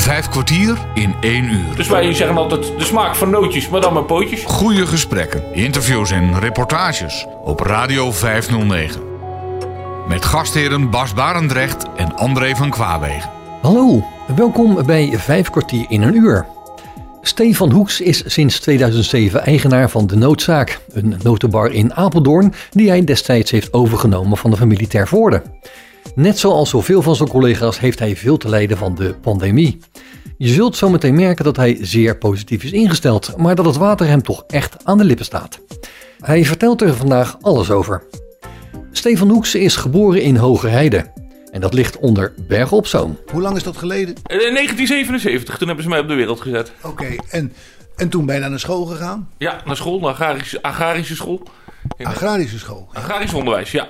Vijf kwartier in één uur. Dus wij zeggen altijd de smaak van nootjes, maar dan met pootjes. Goede gesprekken, interviews en reportages op Radio 509. Met gastheren Bas Barendrecht en André van Kwaabegen. Hallo, welkom bij Vijf kwartier in een uur. Stefan Hoeks is sinds 2007 eigenaar van De Noodzaak, een notenbar in Apeldoorn die hij destijds heeft overgenomen van de familie Tervoorde. Net zoals zoveel van zijn collega's heeft hij veel te lijden van de pandemie. Je zult zometeen merken dat hij zeer positief is ingesteld, maar dat het water hem toch echt aan de lippen staat. Hij vertelt er vandaag alles over. Stefan Hoeks is geboren in Hogerheide. En dat ligt onder Bergen op Zoom. Hoe lang is dat geleden? In 1977, toen hebben ze mij op de wereld gezet. Oké, en, en toen ben je naar school gegaan? Ja, naar school, naar agrarische, agrarische school. Agrarische school. Ja. Agrarisch onderwijs, ja.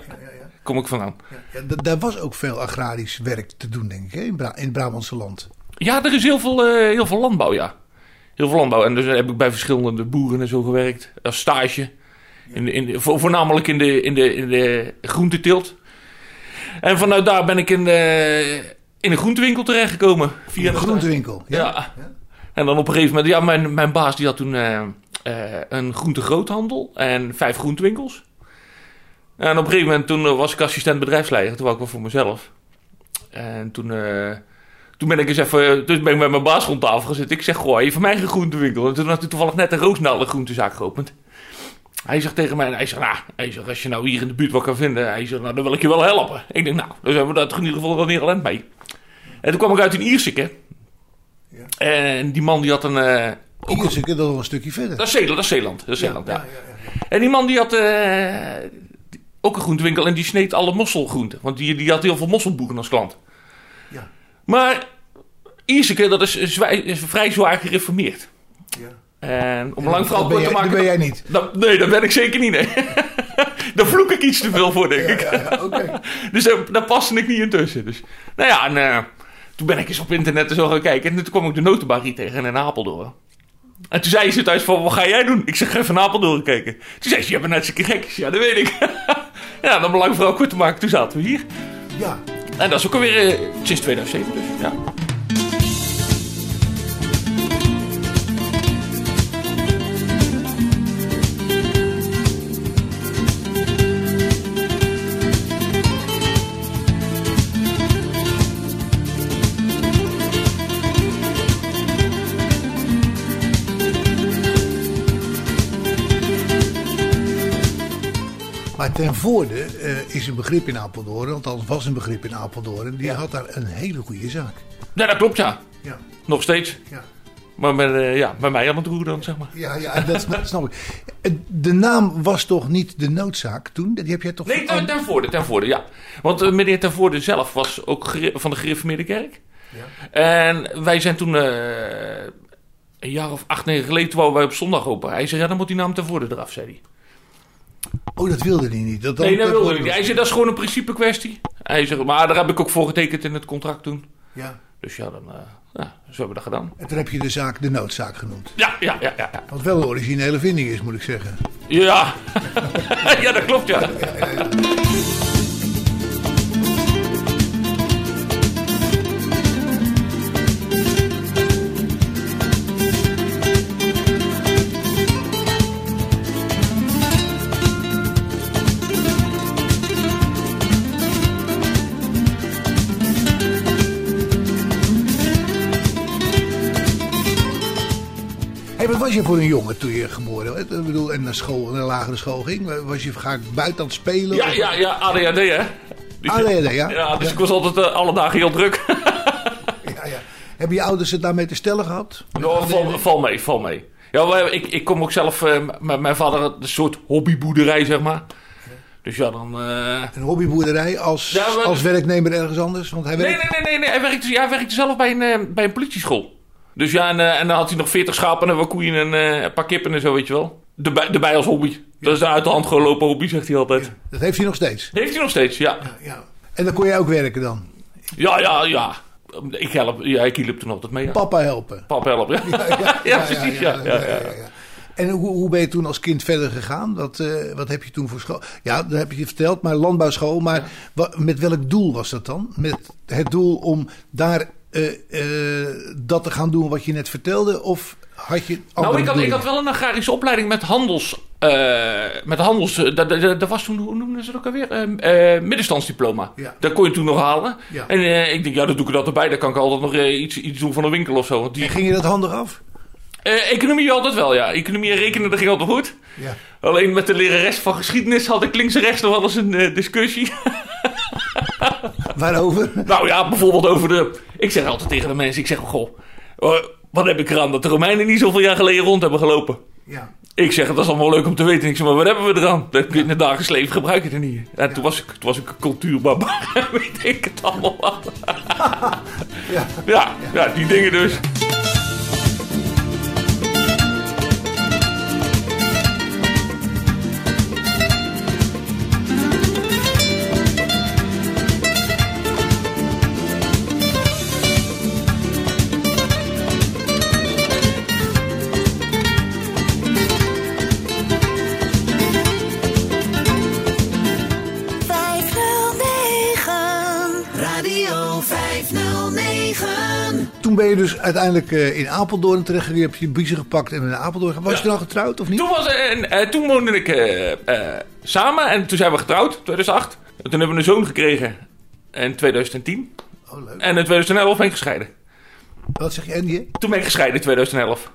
Kom ik vandaan. Ja, daar was ook veel agrarisch werk te doen, denk ik, hè, in, Bra in het Brabantse land. Ja, er is heel veel, eh, heel veel landbouw, ja. Heel veel landbouw. En dus heb ik bij verschillende boeren en zo gewerkt. Als stage. In de, in de, voornamelijk in de, in, de, in de. En vanuit daar ben ik in, de, in een groentewinkel terechtgekomen. Via Een groentewinkel. Ja. En dan op een gegeven moment, ja, mijn, mijn baas die had toen eh, eh, een groentegroothandel en vijf groentewinkels. En op een gegeven moment toen eh, was ik assistent bedrijfsleider, toen wou ik wel voor mezelf. En toen, eh, toen ben ik eens even, dus ben ik met mijn baas rond tafel gezet. Ik zeg, goh, even mijn eigen groentewinkel. En toen had hij toevallig net een Roosnaalde groentezaak geopend. Hij zegt tegen mij, hij zegt, nou, hij zegt, als je nou hier in de buurt wat kan vinden, hij zegt, nou, dan wil ik je wel helpen. Ik denk, nou, dan zijn we daar toch in ieder geval wel neer alleen mee. En toen kwam ik uit in Ierseke. En die man die had een... eh, zit ik dat wel een stukje verder. dat is Zeeland, dat is Zeeland. Dat is Zeeland, ja. ja, ja, ja. En die man die had eh, ook een groentewinkel en die sneed alle mosselgroenten. Want die, die had heel veel mosselboeren als klant. Ja. Maar Ierseke, dat is, zwij- is vrij zwaar gereformeerd. Ja. En om lang verhaal kort te maken... dat ben jij niet. Dat- nee, dat ben ik zeker niet, nee. Daar vloek ik iets te veel voor, denk ik. Ja, ja, oké. Dus daar, daar paste ik niet in tussen. Dus, nou ja, en eh, toen ben ik eens op internet en zo gaan kijken. En toen kwam ik de notenbar hier tegen in Apeldoorn. En toen zei ze thuis van, wat ga jij doen? Ik zeg, ga even naar Apeldoorn kijken. Toen zei ze, je bent net een gek. Ik zeg, Ja, dat weet ik. ja, dan belang vooral kort te maken, toen zaten we hier. Ja. En dat is ook alweer eh, sinds 2007 dus, ja. Ten voorde eh, is een begrip in Apeldoorn, althans was een begrip in Apeldoorn. Die had daar een hele goede zaak. Ja, dat klopt, ja. Ja, Nog steeds. ja. Maar met, eh, ja, bij mij aan het roer dan, zeg maar. Ja, ja dat snap, snap ik. Eh, De naam was toch niet de noodzaak toen? Die heb jij toch Nee, ten, voorde, ten voorde, ja. Want meneer ten voorde zelf was ook van de gereformeerde kerk. En wij zijn toen een jaar of acht, negen geleden, wouden wij op zondag open. Hij zei, ja, dan moet die naam ten voorde eraf, zei hij. Oh, dat wilde hij niet. Dat, Nee, dat wilde hij niet. Hij zei, dat is gewoon een principe kwestie. Hij zegt, maar daar heb ik ook voor getekend in het contract toen. Ja. Dus ja, dan, eh, ja, zo hebben we dat gedaan. En toen heb je de zaak de noodzaak genoemd. Ja, ja, ja, ja. ja. Wat wel een originele vinding is, moet ik zeggen. Ja, ja dat klopt, ja. Was je voor een jongen toen je geboren werd? Ik bedoel, en naar school, naar de lagere school ging? Was je vaak buiten aan het spelen? Ja, Of- ja, ja, ADHD, hè. Dus, nee, ja. Ja, dus ik was altijd eh, alle dagen heel druk. Ja, ja. Hebben je ouders het daarmee te stellen gehad? Nou, val, val mee, val mee. Ja, ik, ik kom ook zelf... eh, m- mijn vader een soort hobbyboerderij, zeg maar. Dus ja, dan... eh, Een hobbyboerderij als, Ja, maar- als werknemer ergens anders? Want hij Nee, werkt... nee, nee, nee, nee. Hij, werkte, hij werkte zelf bij een, bij een politieschool. Dus ja, en, eh, en dan had hij nog 40 schapen en wat koeien en eh, een paar kippen en zo, weet je wel. Erbij, erbij als hobby. Dat is de uit de hand gelopen hobby, zegt hij altijd. Dat heeft hij nog steeds. Heeft hij nog steeds, ja. Ja. En dan kon jij ook werken dan? Ja, ja, ja. Ik help, ja, ik hielp toen altijd mee. Ja. Papa helpen? Pap help, ja. Ja, precies, ja. ja, ja. En hoe, hoe ben je toen als kind verder gegaan? Wat, eh, wat heb je toen voor school? Ja, dat heb je verteld, maar landbouwschool. Maar met welk doel was dat dan? Met het doel om daar dat te gaan doen wat je net vertelde? Of had je. Nou, ik had, ik had wel een agrarische opleiding met handels. eh, met handels. eh, Dat, was toen, hoe noemden ze dat ook alweer? Eh, eh, middenstandsdiploma. Ja. Dat kon je toen nog halen. Ja. En eh, ik denk, ja, dan doe ik dat erbij. Dan kan ik altijd nog eh, iets, iets doen van een winkel of zo. Want die, En ging je dat handig af? eh, economie altijd wel, ja. Economie en rekenen, dat ging altijd goed. Ja. Alleen met de lerares van geschiedenis had ik links en rechts nog wel eens een eh, discussie. Waarover? nou ja, bijvoorbeeld over de... Ik zeg altijd tegen de mensen, ik zeg, goh, eh, wat heb ik eraan dat de Romeinen niet zoveel jaar geleden rond hebben gelopen? Ja. Ik zeg, dat is allemaal leuk om te weten. Ik zeg, maar wat hebben we eraan? Dat kun je in het dagelijks leven gebruiken er niet. En toen, was ik, toen was ik een cultuurbarbaar. Weet ik het allemaal. Ja. Ja, ja, die dingen dus. Ben je dus uiteindelijk eh, in Apeldoorn terecht. Je hebt je biezen gepakt en naar Apeldoorn. Was je al getrouwd of niet? Toen, was, eh, eh, toen woonden ik samen en toen zijn we getrouwd, 2008. En toen hebben we een zoon gekregen in 2010. Oh, leuk. En in 2011 ben ik gescheiden. Wat zeg je, Andy? Toen ben ik gescheiden in 2011.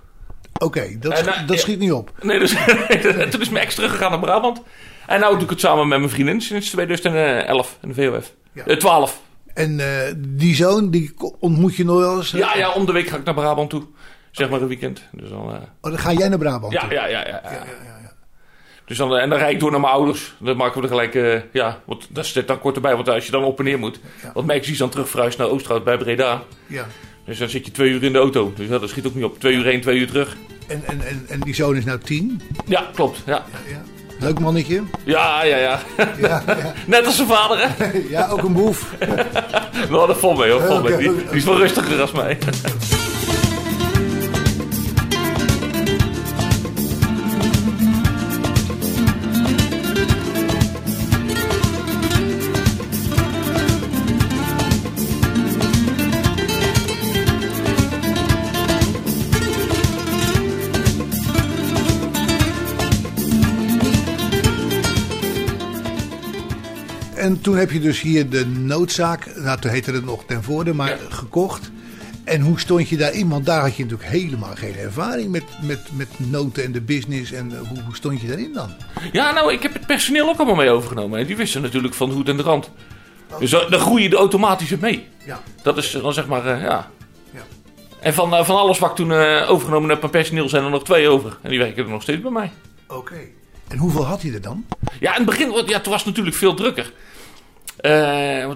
Oké, dat, En, sch- eh, dat schiet niet op. Nee, dus toen is mijn ex teruggegaan naar Brabant. En nu doe ik het samen met mijn vriendin sinds 2011 in de VOF. Ja. Eh, 12. En eh, die zoon, die ontmoet je nog wel eens? Ja, ja, om de week ga ik naar Brabant toe. Zeg maar een weekend. Dus dan, eh, Oh, dan ga jij naar Brabant ja, toe? ja, ja, ja, ja. Ja. Dus dan, eh, en dan rijd ik door naar mijn ouders. Dan maken we er gelijk, ja, want dat zit dan kort erbij. Want als je dan op en neer moet. Want Max is dan terugverhuisd naar Oosterhout bij Breda. Ja. Dus dan zit je twee uur in de auto. Dus dat schiet ook niet op. Twee uur heen, twee uur terug. En, en, en, en die zoon is nou tien. Ja, klopt. Ja, ja. Leuk mannetje. ja, ja. ja. Ja, ja. Net als zijn vader, hè? ja ook een boef. Nou, dat valt mee, hoor. Valt mee. Die is wel rustiger als mij. Toen heb je dus hier de noodzaak, nou toen heette het nog ten voorde, maar Ja. gekocht. En hoe stond je daarin? Want daar had je natuurlijk helemaal geen ervaring met, met, met noten en de business. En eh, hoe, hoe stond je daarin dan? Ja, nou, ik heb het personeel ook allemaal mee overgenomen. En die wisten natuurlijk van de hoed en de rand. Dus dan dan groei je er automatisch mee. Ja. Dat is dan zeg maar, eh, ja. Ja. En van, eh, van alles wat ik toen eh, overgenomen heb aan personeel zijn er nog twee over. En die werken er nog steeds bij mij. Oké. En hoeveel had hij er dan? Ja, in het begin ja, toen was het natuurlijk veel drukker. Eh,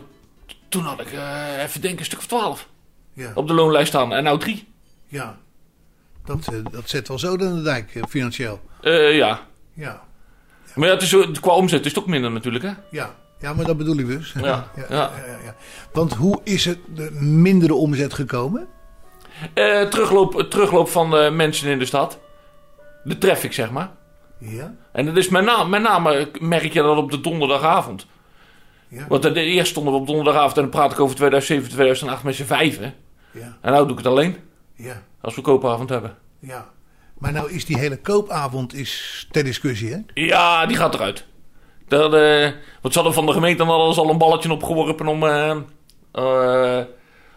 toen had ik, eh, even denken, een stuk of twaalf Ja. op de loonlijst staan. En nou drie. ja. Dat, eh, dat zet wel zo dan de dijk, financieel. Ja. Ja. Maar ja, het is, qua omzet is het ook minder natuurlijk, hè? Ja. Ja, maar dat bedoel ik dus. Ja, ja, ja. Want hoe is het de mindere omzet gekomen? Eh, terugloop, terugloop van mensen in de stad. De traffic, zeg maar. Ja. En dat is met name, met name merk je dat op de donderdagavond. Ja. Want de, eerst stonden we op donderdagavond en dan praat ik over 2007, 2008 met z'n vijven. Ja. En nou doe ik het alleen, Ja. als we koopavond hebben. Ja. Maar nou is die hele koopavond is ter discussie, hè? Ja, die gaat eruit. Dat, eh, wat ze hadden van de gemeente dan hadden ze al een balletje opgeworpen om, eh, eh,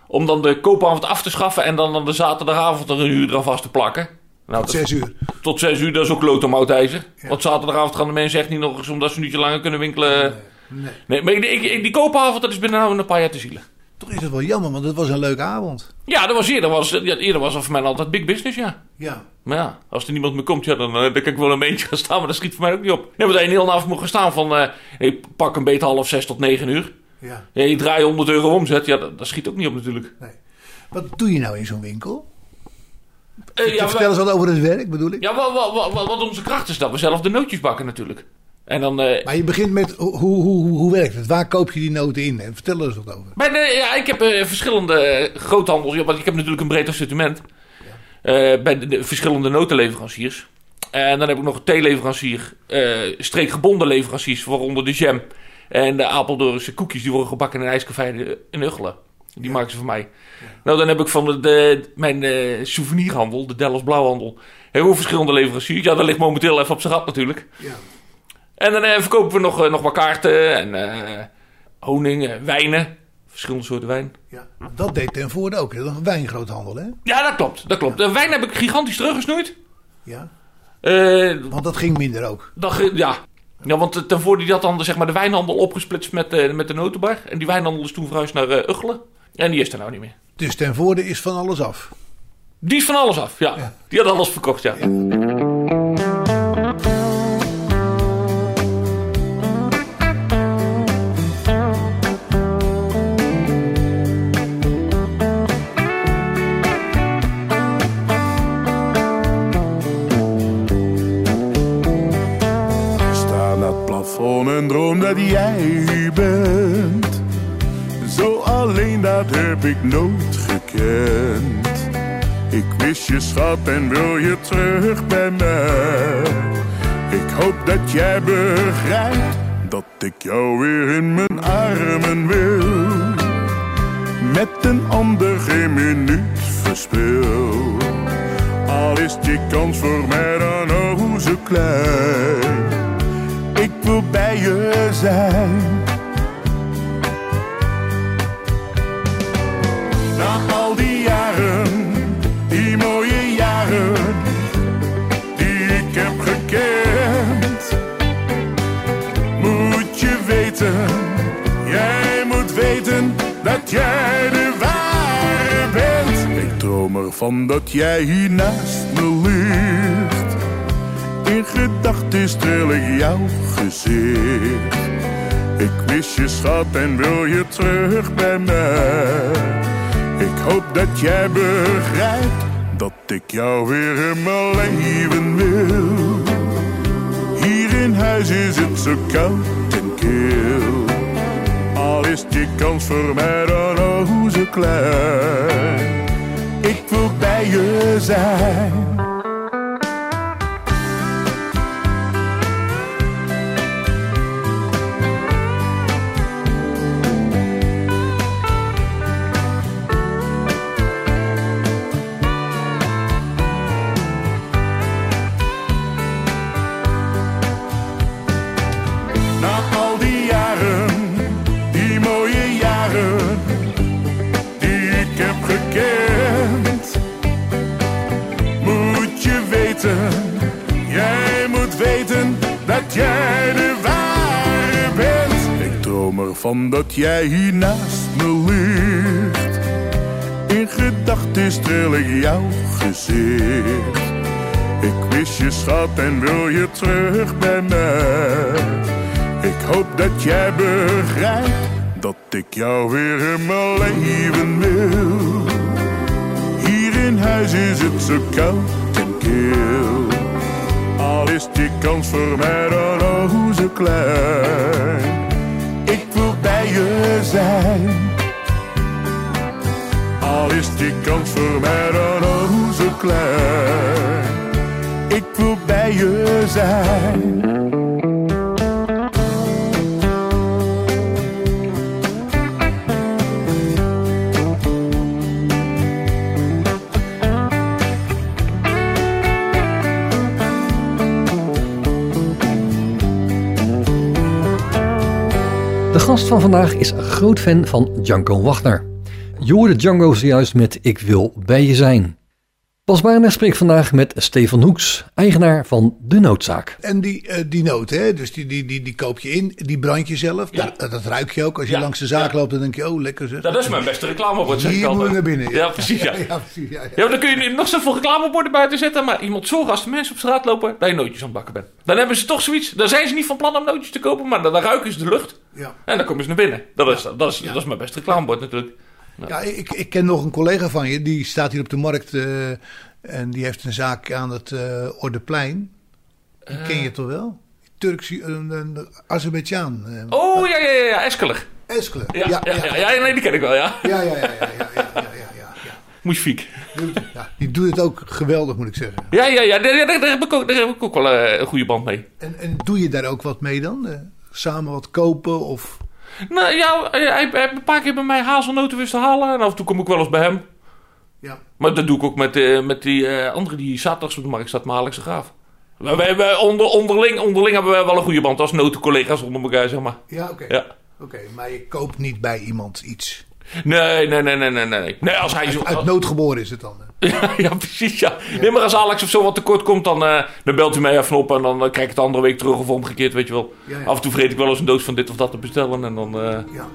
om dan de koopavond af te schaffen en dan aan de zaterdagavond er een uur eraan vast te plakken. Nou, dat- Zes uur. tot zes uur, dat is ook lood om. Ja. Want zaterdagavond gaan de mensen echt niet nog eens omdat ze een uurtje langer kunnen winkelen. Nee. Nee, maar ik, ik- die koopavond, dat is binnen nou een paar jaar te zielen. Toch is het wel jammer, want het was een leuke avond. Ja, dat was eerder, was, ja, eerder was dat voor mij altijd big business, ja. Ja. Maar ja, als er niemand meer komt, ja, dan, eh, dan kan ik wel een meentje gaan staan, maar dat schiet voor mij ook niet op. Nee, want een heel avond moet gaan staan van, eh, hey, pak een beetje half zes tot negen uur. Ja. Ja, je draait 100 euro omzet, ja, dat, dat schiet ook niet op natuurlijk. Nee. Wat doe je nou in zo'n winkel? Eh, ja, Vertel eens wat over het werk, bedoel ik. ja wat, wat, wat, wat onze kracht is, dat we zelf de nootjes bakken natuurlijk. En dan, eh, Maar je begint met hoe, hoe, hoe, hoe werkt het? Waar koop je die noten in? En vertel er eens wat over. Maar nee, ja, ik heb eh, verschillende eh, groothandels. Ja, want ik heb natuurlijk een breed assortiment. Eh, bij de, de verschillende notenleveranciers. En dan heb ik nog een theeleverancier. eh streekgebonden leveranciers. Waaronder de jam. En de Apeldoornse koekjes die worden gebakken in een in Uggelen. Die maken ze voor mij. Nou, dan heb ik van de, de- mijn eh, souvenirhandel, de Dallas Blauwhandel, heel veel verschillende leveranciers. Ja, dat ligt momenteel even op zijn gat natuurlijk. Ja. En dan eh, verkopen we nog, eh, nog wat kaarten en eh, honing, wijnen. Verschillende soorten wijn. Ja. Dat deed ten voorde ook. Een wijngroothandel, hè? Ja, dat klopt. Dat klopt. De wijn heb ik gigantisch teruggesnoeid. Ja. Want dat ging minder ook. dat, ja. ja, want ten voorde die had dan zeg maar, de wijnhandel opgesplitst met, met de notenbar. En die wijnhandel is toen verhuisd naar eh Uggelen. En die is er nou niet meer. Dus ten voorde is van alles af. Die is van alles af, ja. Ja. Die had alles verkocht, ja. Dat jij bent. Zo alleen, dat heb ik nooit gekend. Ik mis je schat en wil je terug bij mij. Ik hoop dat jij begrijpt dat ik jou weer in mijn armen wil. Met een ander geen minuut verspil. Al is die kans voor mij dan oh zo klein. Bij je zijn. Na al die jaren, die mooie jaren, die ik heb gekend. Moet je weten, jij moet weten dat jij de ware bent. Ik droom ervan dat jij hier naast me ligt. In gedachten streel ik jouw gezicht. Ik mis je schat en wil je terug bij mij. Ik hoop dat jij begrijpt dat ik jou weer in mijn leven wil. Hier in huis is het zo koud en kil. Al is die kans voor mij dan oh zo klein. Ik wil bij je zijn. Dat jij de ware bent. Ik droom ervan dat jij hier naast me ligt. In gedachten streel ik jouw gezicht. Ik mis je schat en wil je terug bij mij. Ik hoop dat jij begrijpt dat ik jou weer in mijn leven wil. Hier in huis is het zo koud en kil. Al is die kans voor mij dan oh zo klein. Ik wil bij je zijn. Al is die kans voor mij dan oh zo klein. Ik wil bij je zijn. Gast van vandaag is groot fan van Django Wagner. Je hoorde Django zojuist met Ik wil bij je zijn. Bas Barendrecht spreekt vandaag met Stefan Hoeks, eigenaar van De Noodzaak. En die, eh, die noot, hè? dus die, die, die, die koop je in, die brand je zelf. Ja. Dat, dat ruik je ook. Als je Ja. langs de zaak Ja. loopt, dan denk je, oh lekker zeg. Dat is mijn beste reclamebord, zeg ik Hier moet naar binnen. Ja, precies, ja. Ja, precies, ja, ja. Ja, maar dan kun je nog zoveel reclameborden buiten zetten, maar iemand zorgen als de mensen op straat lopen dat je nootjes aan het bakken bent. Dan hebben ze toch zoiets, dan zijn ze niet van plan om nootjes te kopen, maar dan, dan ruiken ze de lucht Ja. en dan komen ze naar binnen. Dat is, dat is, dat is mijn beste reclamebord natuurlijk. Ja, ik, ik ken nog een collega van je, die staat hier op de markt en die heeft een zaak aan het Ordeplein. Die ken je toch wel? Turkse, een, een Oh ja, ja, ja, ja, Eskeler. Eskeler. Ja, ja, ja, nee, die ken ik wel, ja. Ja, ja, ja, ja, ja, ja, ja. ja, Moesfiek. Ja, die doet het ook geweldig, moet ik zeggen. Ja, ja, ja daar, daar, heb ik ook, daar heb ik ook wel een goede band mee. En, en doe je daar ook wat mee dan? samen wat kopen of... Nou ja, hij heeft een paar keer bij mij hazelnoten wist te halen. En af en toe kom ik wel eens bij hem. Ja. Maar dat doe ik ook met, eh, met die eh, andere die zaterdags op de markt staat, de Graaf. We, we, we- onder, onderling, onderling hebben wij wel een goede band als notencollega's onder elkaar, zeg maar. Ja, oké. Ja. Oké, maar je koopt niet bij iemand iets. Nee, nee, nee, nee, nee, nee. Nee, als hij zo... Uit nood geboren is het dan. Ja, ja, precies, ja. Nee, maar als Alex of zo wat tekort komt, dan, eh, dan belt hij mij even op en dan eh, krijg ik het de andere week terug of omgekeerd, weet je wel. Ja, ja. Af en toe vergeet ik wel eens een doos van dit of dat te bestellen en dan, eh, Ja.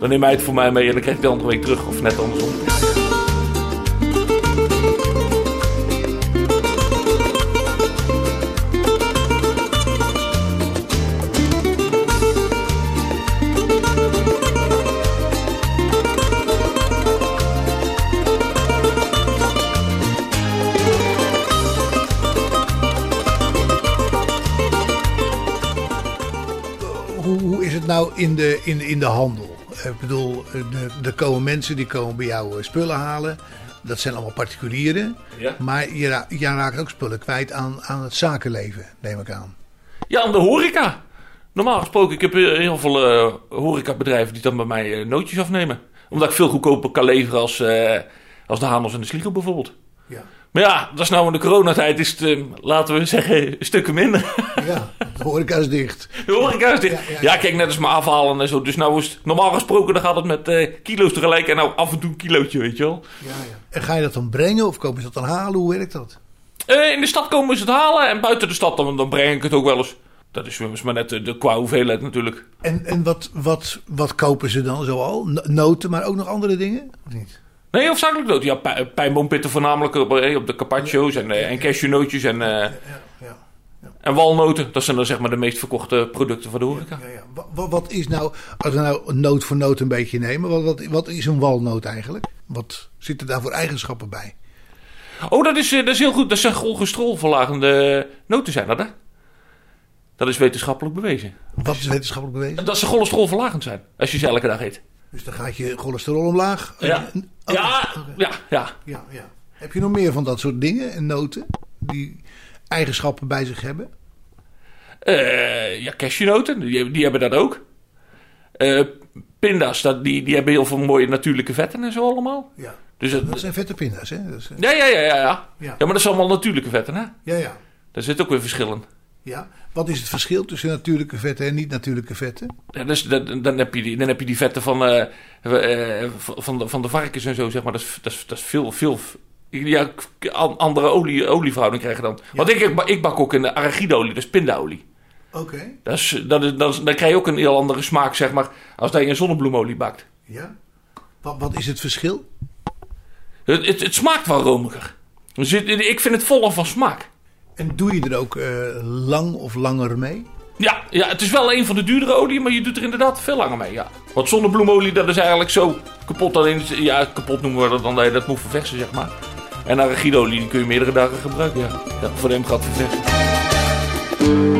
dan neemt hij het voor mij mee en dan krijg ik de andere week terug of net andersom. Nou in de, in, in de handel? Ik bedoel, de- er komen mensen die komen bij jou eh, spullen halen. Dat zijn allemaal particulieren. Ja. Maar je, ra- je raakt ook spullen kwijt aan, aan het zakenleven, neem ik aan. Ja, aan de horeca. Normaal gesproken, ik heb eh, heel veel eh horecabedrijven die dan bij mij eh, nootjes afnemen. Omdat ik veel goedkoper kan leveren als, eh, als de Hanels en de Sliegel bijvoorbeeld. Ja. Maar ja, dat is nou in de coronatijd is het, eh, laten we zeggen, stukken minder. Ja, de horeca is dicht. De horeca is dicht. Ja, Ja, ja, ja. kijk, net als maar afhalen en zo. Dus nou is het, normaal gesproken dan gaat het met eh, kilo's tegelijk en nou af en toe een kilootje, weet je wel. Ja, ja. En ga je dat dan brengen of komen ze dat dan halen? Hoe werkt dat? Eh, in de stad komen ze het halen en buiten de stad dan, dan breng ik het ook wel eens. Dat is maar net eh, de, qua hoeveelheid natuurlijk. En, en wat, wat, wat kopen ze dan zoal? No- Noten, maar ook nog andere dingen? Of niet? Nee, hoofdzakelijk dood. Ja, pij- pijnboompitten voornamelijk op, eh, op de carpaccio's en, eh, en cashewnootjes en, eh, Ja, ja. en walnoten. Dat zijn dan zeg maar de meest verkochte producten van de horeca. Ja, ja. Wa- wa- Wat, is nou, als we nou noot voor noot een beetje nemen, wat, wat, wat is een walnoot eigenlijk? Wat zitten daar voor eigenschappen bij? Oh, dat is, dat is heel goed. Dat zijn cholesterolverlagende noten zijn dat, hè? Dat is wetenschappelijk bewezen. Wat is wetenschappelijk bewezen? Dat ze cholesterolverlagend zijn, als je ze elke dag eet. Dus dan gaat je cholesterol omlaag. Ja, Oh, ja, ja, ja. ja, ja. Heb je nog meer van dat soort dingen en noten die eigenschappen bij zich hebben? Eh, ja, cashewnoten, die, die hebben dat ook. Eh, pinda's, dat, die, die hebben heel veel mooie natuurlijke vetten en zo allemaal. Ja. Dus Dat zijn vette pinda's, hè? Is, eh, ja, ja, ja, ja, ja. Ja. Maar dat zijn allemaal natuurlijke vetten, hè? ja, ja. Daar zit ook weer verschil in. Ja. Wat is het verschil tussen natuurlijke vetten en niet-natuurlijke vetten? Ja, dus dan, dan, heb je die, dan heb je die vetten van, eh, eh, van, de, van de varkens en zo, zeg maar. Dat is, dat is, dat is veel, veel... Ja, andere olie, olieverhouding krijg je dan. Want ik, ik, bak- ik bak ook arachideolie, dat is pindaolie. Oké. Dat is, dat is, dat is, dan krijg je ook een heel andere smaak, zeg maar, als dat je een zonnebloemolie bakt. Ja. Wat, wat is het verschil? Het, het, het smaakt wel romiger. Dus het- ik vind het voller van smaak. En doe je er ook eh, lang of langer mee? Ja, ja, het is wel een van de duurdere oliën, maar je doet er inderdaad veel langer mee. Ja. Want zonnebloemolie, dat is eigenlijk zo kapot. In, ja, kapot noemen we dat dan dat moet verversen, zeg maar. En arachideolie, die kun je meerdere dagen gebruiken, ja. ja voor hem gaat verversen.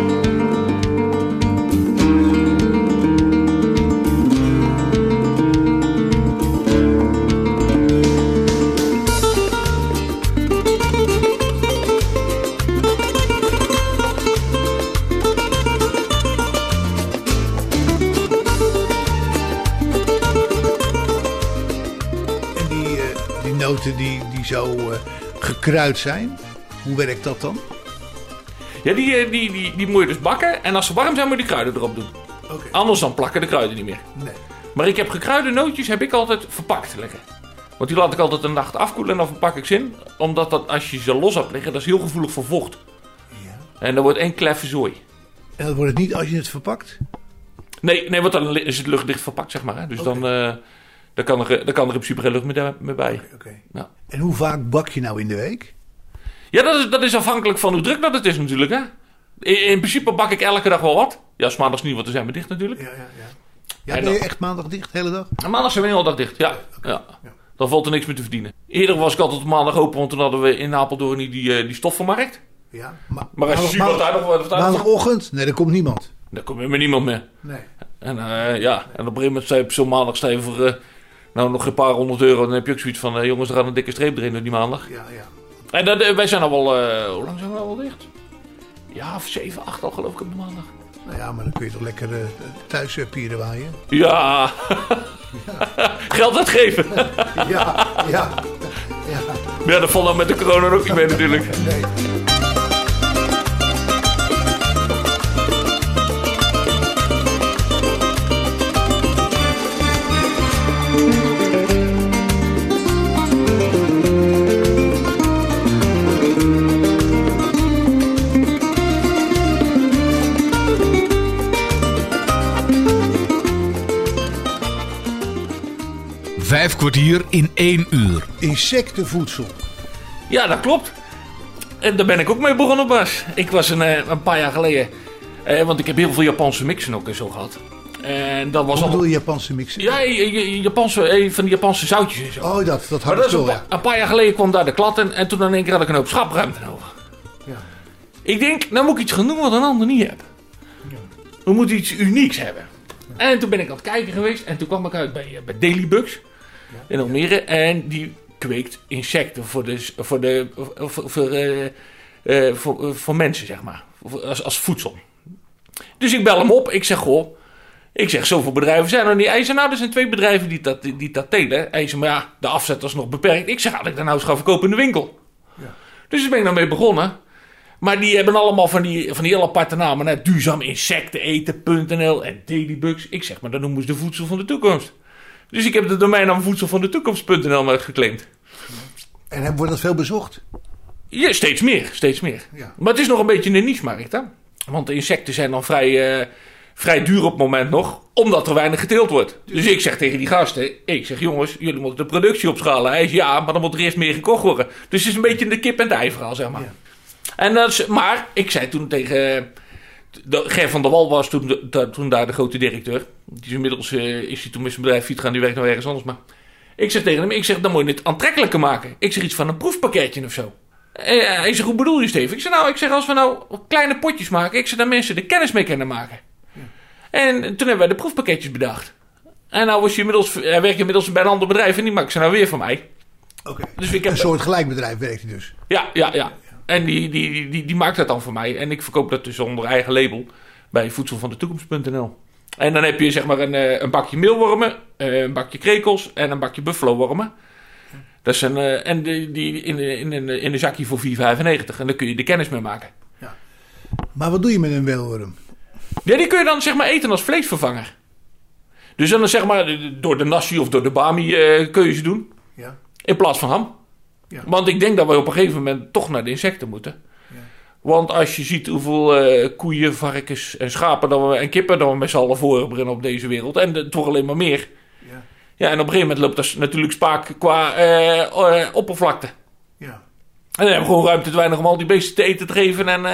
Zo eh, gekruid zijn, hoe werkt dat dan? Ja, die, eh, die, die, die moet je dus bakken. En als ze warm zijn, moet je de kruiden erop doen. Anders dan plakken de kruiden niet meer. Nee. Maar ik heb gekruide nootjes heb ik altijd verpakt liggen. Want die laat ik altijd een nacht afkoelen en dan verpak ik ze in. Omdat dat, als je ze los hebt liggen, dat is heel gevoelig voor vocht. Ja. En dan wordt één kleffe zooi. En dat wordt het niet als je het verpakt? Nee, nee, want dan is het luchtdicht verpakt, zeg maar. Hè? Dus dan, eh, dan, kan er, kan er in principe geen lucht meer, meer bij. Oké. Ja, En hoe vaak bak je nou in de week? ja dat, is, dat is afhankelijk van hoe druk dat het is natuurlijk. Hè? In, in principe bak ik elke dag wel wat. Ja, 's maandags niet, want dan zijn we dicht natuurlijk. Ja, ja, ja. Ja, En ben je echt maandag dicht de hele dag? En maandag zijn we de hele dag dicht, ja. ja. ja. Dan valt er niks meer te verdienen. Eerder was ik altijd op maandag open, want toen hadden we in Apeldoorn die, die, eh, die stoffenmarkt. Ja. Ma Maar als je daar nog daar nog- maandagochtend? Nee, er komt niemand. Daar komt met niemand meer. Nee. En eh, ja, en op een gegeven moment zei op zo'n maandag voor eh, nou, nog een paar honderd euro. Dan heb je ook zoiets van, eh, jongens, er gaat een dikke streep erin door die maandag. Ja, ja. En dat, eh, wij zijn al wel, eh, hoe lang zijn we al wel dicht? Ja, of zeven, acht al geloof ik op de maandag. Nou ja, maar dan kun je toch lekker eh, thuis uh, pieren waaien? Ja. Geld uitgeven. Ja, ja, ja. Ja, dat valt nou met de corona ook niet mee natuurlijk. Nee. Kwartier in één uur. Insectenvoedsel. Ja, dat klopt. En daar ben ik ook mee begonnen, Bas. Ik was een, eh, een paar jaar geleden... eh, want ik heb heel veel Japanse mixen ook en zo gehad. En dat was Wat bedoel je Japanse mixen? Ja, Japanse, eh, van die Japanse zoutjes en zo. Oh, dat, dat dat is een, ja. een paar jaar geleden kwam daar de klad in. En toen in één keer had ik een hoop schapruimte nodig. Ja. Ik denk, nou moet ik iets gaan doen wat een ander niet heeft. We moeten iets unieks hebben. En toen ben ik aan het kijken geweest. En toen kwam ik uit bij, eh, bij Daily Bugs in Almere. En die kweekt insecten voor, de, voor, de, voor, voor, eh, eh, voor, voor mensen, zeg maar. Als, als voedsel. Dus ik bel hem op. Ik zeg, goh. Ik zeg, zoveel bedrijven zijn er niet. Hij zei, nou, er zijn twee bedrijven die dat, die dat telen. Hij zei, maar ja, de afzet was nog beperkt. Ik zeg, had ik dat nou eens gaan verkopen in de winkel? Dus daar ben ik nou mee begonnen. Maar die hebben allemaal van die, van die heel aparte namen. Hè? Duurzaam insecteneten.nl en Dailybugs. Ik zeg maar, dat noemen ze de voedsel van de toekomst. Dus ik heb de domeinnaam voedsel van de toekomst.nl maar geclaimd. En wordt dat veel bezocht? Ja, steeds meer, steeds meer. Ja. Maar het is nog een beetje een niche-markt, hè? Want de insecten zijn dan vrij, eh, vrij duur op het moment nog, omdat er weinig geteeld wordt. Dus ik zeg tegen die gasten, ik zeg jongens, jullie moeten de productie opschalen. Hij zegt ja, maar dan moet er eerst meer gekocht worden. Dus het is een beetje de kip en het ei verhaal, zeg maar. Ja. En dat is, maar ik zei toen tegen... De, Ger van der Wal was toen, de- toen daar de grote directeur. Die is inmiddels eh, is hij toen met zijn bedrijf fiets gaan, die werkt nou ergens anders. Maar ik zeg tegen hem, ik zeg, dan moet je het aantrekkelijker maken. Ik zeg iets van een proefpakketje of zo. En hij zegt, hoe bedoel je Steven? Ik zeg, nou, ik zeg, als we nou kleine potjes maken, ik zeg, dat mensen er kennis mee kunnen maken. En toen hebben wij de proefpakketjes bedacht. En nou was hij inmiddels, hij werkt inmiddels bij een ander bedrijf en die maakt ze nou weer voor mij. Oké. Dus ik heb, Een soort gelijkbedrijf werkt hij dus. ja, ja, ja. En die, die, die, die, maakt dat dan voor mij. En ik verkoop dat dus onder eigen label bij voedselvandetoekomst.nl. En dan heb je zeg maar een, eh, een bakje meelwormen, eh, een bakje krekels en een bakje buffalo-wormen. Dat is een, eh, en die, die in, in, in, in een zakje voor 4,95. En daar kun je de kennis mee maken. Maar wat doe je met een weelworm? Ja, die kun je dan zeg maar eten als vleesvervanger. Dus dan zeg maar door de nasi of door de bami kun je ze doen. Ja. In plaats van ham. Ja. Want ik denk dat we op een gegeven moment toch naar de insecten moeten. Want als je ziet hoeveel eh, koeien, varkens en schapen we, en kippen dat we met z'n allen voorbrengen op deze wereld. En wordt alleen maar meer. Ja. Ja, en op een gegeven moment loopt dat natuurlijk spaak qua eh, eh, oppervlakte. Ja. En dan hebben we gewoon ruimte te weinig om al die beesten te eten te geven en,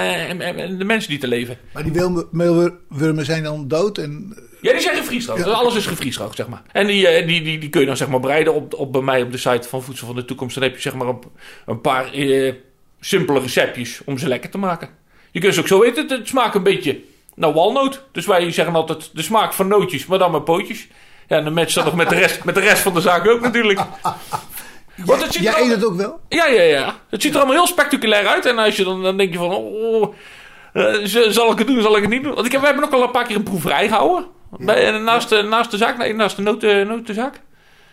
en, de mensen die te leven. Maar die meelwormen zijn dan dood en... Ja, die zijn gevriesdroogd. Ja. Alles is gevriesdroogd, zeg maar. En die, eh, die, die, die kun je dan zeg maar bereiden op, op bij mij op de site van Voedsel van de Toekomst. Dan heb je zeg maar een, een paar eh, simpele receptjes om ze lekker te maken. Je kunt ze ook zo eten. Het, smaakt een beetje naar walnoot. Dus wij zeggen altijd de smaak van nootjes, maar dan met pootjes. Ja, en dan matcht dat nog met de, rest, met de rest van de zaak ook natuurlijk. Want het ziet Jij eet het ook wel? ja, ja, ja. Het ziet er allemaal heel spectaculair uit. En als je dan, dan denk je van, oh, eh, zal ik het doen, zal ik het niet doen? Want ik heb, we hebben ook al een paar keer een proeverij gehouden. Bij, eh, naast, de, naast de zaak, nee, naast de noten, notenzaak.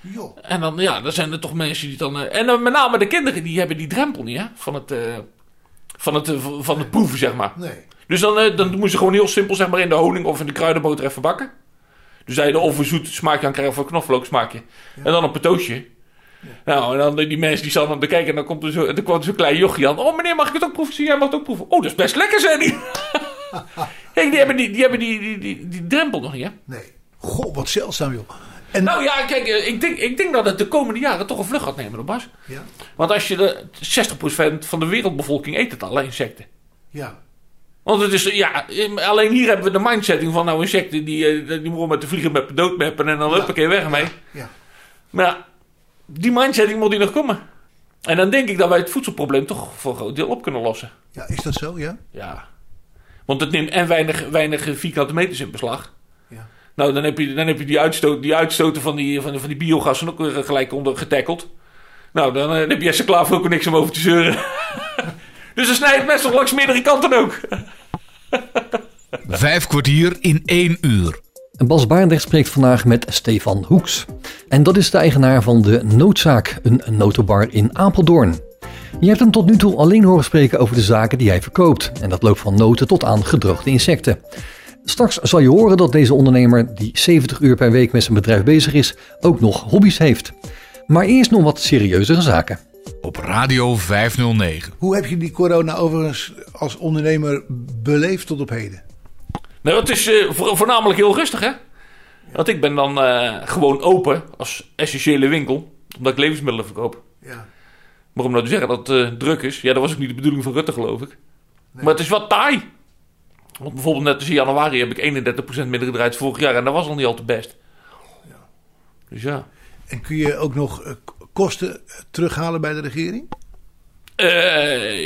Jo. En dan, ja, dan zijn er toch mensen die dan... eh, en dan met name de kinderen, die hebben die drempel niet, hè. Van het, eh, van het, van het proeven, zeg maar. Nee. Dus dan, dan moeten ze gewoon heel simpel, zeg maar, in de honing of in de kruidenboter even bakken. Dus dat je er of een zoet smaakje aan krijgt of een knoflook smaakje. En dan een patootje. Nou, en dan die mensen die staan aan te kijken en dan komt er zo, dan er zo'n klein jochie aan. Oh meneer, mag ik het ook proeven? Zie, jij mag het ook proeven. Oh, dat is best lekker, zei die. Kijk, die hebben die, die, hebben die, die, die, die drempel nog niet, hè? Nee. Goh, wat zeldzaam joh. En, Nou ja, kijk, eh, ik denk, ik denk dat het de komende jaren toch een vlucht gaat nemen, Bas. ja. Want als je de 60% van de wereldbevolking eet het al, hè, insecten. Ja. Want het is, ja, alleen hier hebben we de mindsetting van nou insecten die, eh, die moeten met de vliegen met doodmeppen en dan Ja. huppakee weg mee. Ja. Maar ja, die mindsetting moet hier nog komen. En dan denk ik dat wij het voedselprobleem toch voor een groot deel op kunnen lossen. Ja, is dat zo? Ja. Ja. Want het neemt en weinig, weinig vierkante meters in beslag. Ja. Nou, dan heb je, dan heb je die, uitstoot, die uitstoten van die, van, die- van die biogassen ook weer gelijk onder getackeld. Nou, dan, eh, dan heb Jesse Klaver ook niks om over te zeuren. dus dan snijdt mes toch langs meerdere kanten ook. Vijf kwartier in één uur. Bas Baardrecht spreekt vandaag met Stefan Hoeks. En dat is de eigenaar van de Noodzaak, een notenbar in Apeldoorn. Je hebt hem tot nu toe alleen horen spreken over de zaken die hij verkoopt. En dat loopt van noten tot aan gedroogde insecten. Straks zal je horen dat deze ondernemer, die 70 uur per week met zijn bedrijf bezig is, ook nog hobby's heeft. Maar eerst nog wat serieuzere zaken. Op Radio 509. Hoe heb je die corona overigens als ondernemer beleefd tot op heden? Nou, het is eh, voor- voornamelijk heel rustig, hè? Want ik ben dan eh, gewoon open als essentiële winkel, omdat ik levensmiddelen verkoop. Ja. Maar om nou te zeggen dat het eh, druk is, ja, dat was ook niet de bedoeling van Rutte, geloof ik. Maar het is wat taai. Want bijvoorbeeld net als in januari heb ik 31% minder gedraaid vorig jaar en dat was al niet al te best. Dus ja. En kun je ook nog eh, kosten eh, terughalen bij de regering?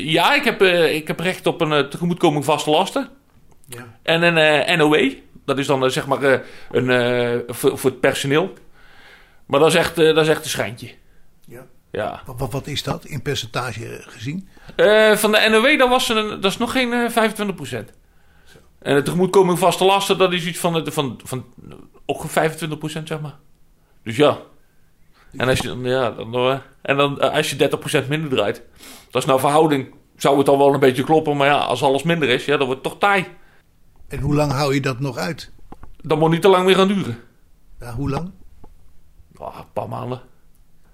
Ja, ik heb, ik heb recht op een tegemoetkoming vaste lasten. Ja. En een NOE. Dat is dan zeg maar een, voor, voor het personeel. Maar dat is echt, dat is echt een schijntje. Ja. Wat, wat, is dat in percentage eh, gezien? Eh, van de NOW, dat, was een, dat is nog geen eh 25%. En de tegemoetkoming vaste lasten, dat is iets van, de- van, van ook 25% zeg maar. Dus ja. En als je, dan- ja, dan, eh, en dan als je 30% minder draait, dat is nou verhouding, zou het al wel een beetje kloppen. Maar ja, als alles minder is, ja, dan wordt het toch taai. En hoe lang hou je dat nog uit? Dat moet niet te lang meer gaan duren. Ja, hoe lang? Ah, een paar maanden.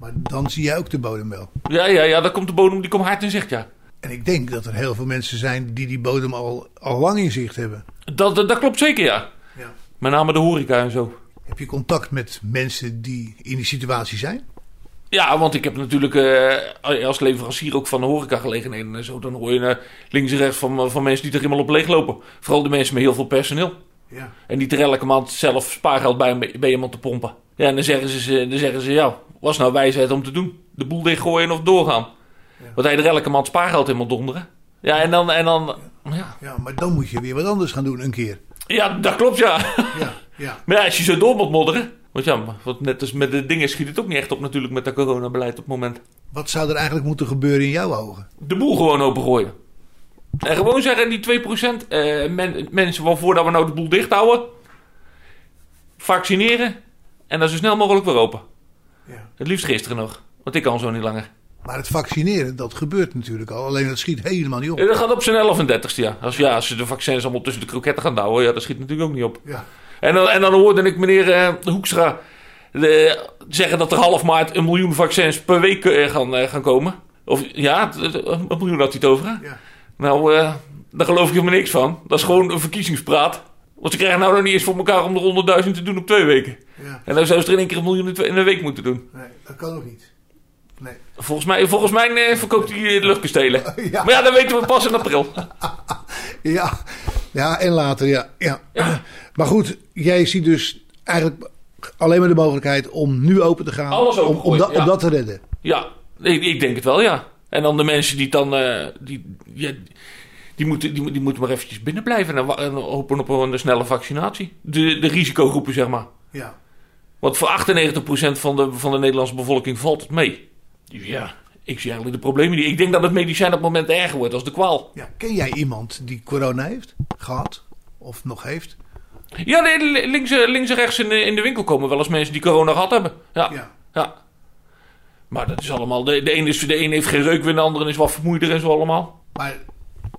Maar dan zie jij ook de bodem wel. Ja, ja, ja, dan komt de bodem, die komt hard in zicht, ja. En ik denk dat er heel veel mensen zijn die die bodem al, al lang in zicht hebben. Dat, dat, dat klopt zeker, ja. Ja. Met name de horeca en zo. Heb je contact met mensen die in die situatie zijn? Ja, want ik heb natuurlijk eh, als leverancier ook van de horecagelegenheden en zo. Dan hoor je eh, links en rechts van, van mensen die er helemaal op leeglopen. Vooral de mensen met heel veel personeel. Ja. En die er elke zelf spaargeld bij, bij iemand te pompen. Ja, en dan zeggen ze, dan zeggen ze ja, was nou wijsheid om te doen? De boel dichtgooien of doorgaan? Want hij er elke maand spaargeld helemaal donderen. Ja, en dan, en dan ja. Ja, maar dan moet je weer wat anders gaan doen een keer. ja, dat klopt ja. Ja, ja. Maar ja, als je zo door moet modderen. Want ja, wat net als met de dingen schiet het ook niet echt op natuurlijk met dat coronabeleid op het moment. Wat zou er eigenlijk moeten gebeuren in jouw ogen? de boel gewoon opengooien. En gewoon zeggen, die 2% eh, men, mensen dat we nou de boel dicht houden. Vaccineren. En dan zo snel mogelijk weer open. Ja. Het liefst gisteren nog. Want ik kan zo niet langer. Maar het vaccineren, dat gebeurt natuurlijk al. Alleen dat schiet helemaal niet op. Eh, Dat gaat op zijn 11 en 30ste, ja. Als, ja. als ze de vaccins allemaal tussen de kroketten gaan douwen, ja, dat schiet natuurlijk ook niet op. Ja. En dan, en dan hoorde ik meneer eh, Hoekstra eh, zeggen dat er half maart een miljoen vaccins per week eh, gaan, eh, gaan komen. Of ja, een miljoen had hij het over. Ja. Nou, eh, daar geloof ik helemaal niks van. Dat is gewoon een verkiezingspraat. Want ze krijgen nou nog niet eens voor elkaar om er 100.000 te doen op twee weken. ja. En dan zouden ze er in één keer een miljoen in een week moeten doen. Nee, dat kan ook niet. Nee. Volgens mij, volgens mij eh, verkoopt hij eh, luchtkastelen. Ja. Maar ja, dat weten we pas in april. Ja. ja, en later, ja. ja. Maar goed, jij ziet dus eigenlijk alleen maar de mogelijkheid om nu open te gaan. Alles om, om, ja. om dat te redden. Ja, ik, ik denk het wel, ja. En dan de mensen die dan... eh, die, ja, die, moeten, die, die moeten maar eventjes binnen blijven en, hopen op een snelle vaccinatie. De, de risicogroepen, zeg maar. Ja. Want voor 98% van de, van de Nederlandse bevolking valt het mee. Dus ja, ik zie eigenlijk de problemen niet. Ik denk dat het medicijn op het moment erger wordt als de kwaal. ja. Ken jij iemand die corona heeft? Gehad? Of nog heeft? Ja, nee, links, en- links en rechts in de, in de winkel komen wel eens mensen die corona gehad hebben. Ja, ja. Ja. Maar dat is allemaal... De, de, een is, de een heeft geen reukwind, de andere is wat vermoeider en zo allemaal. Maar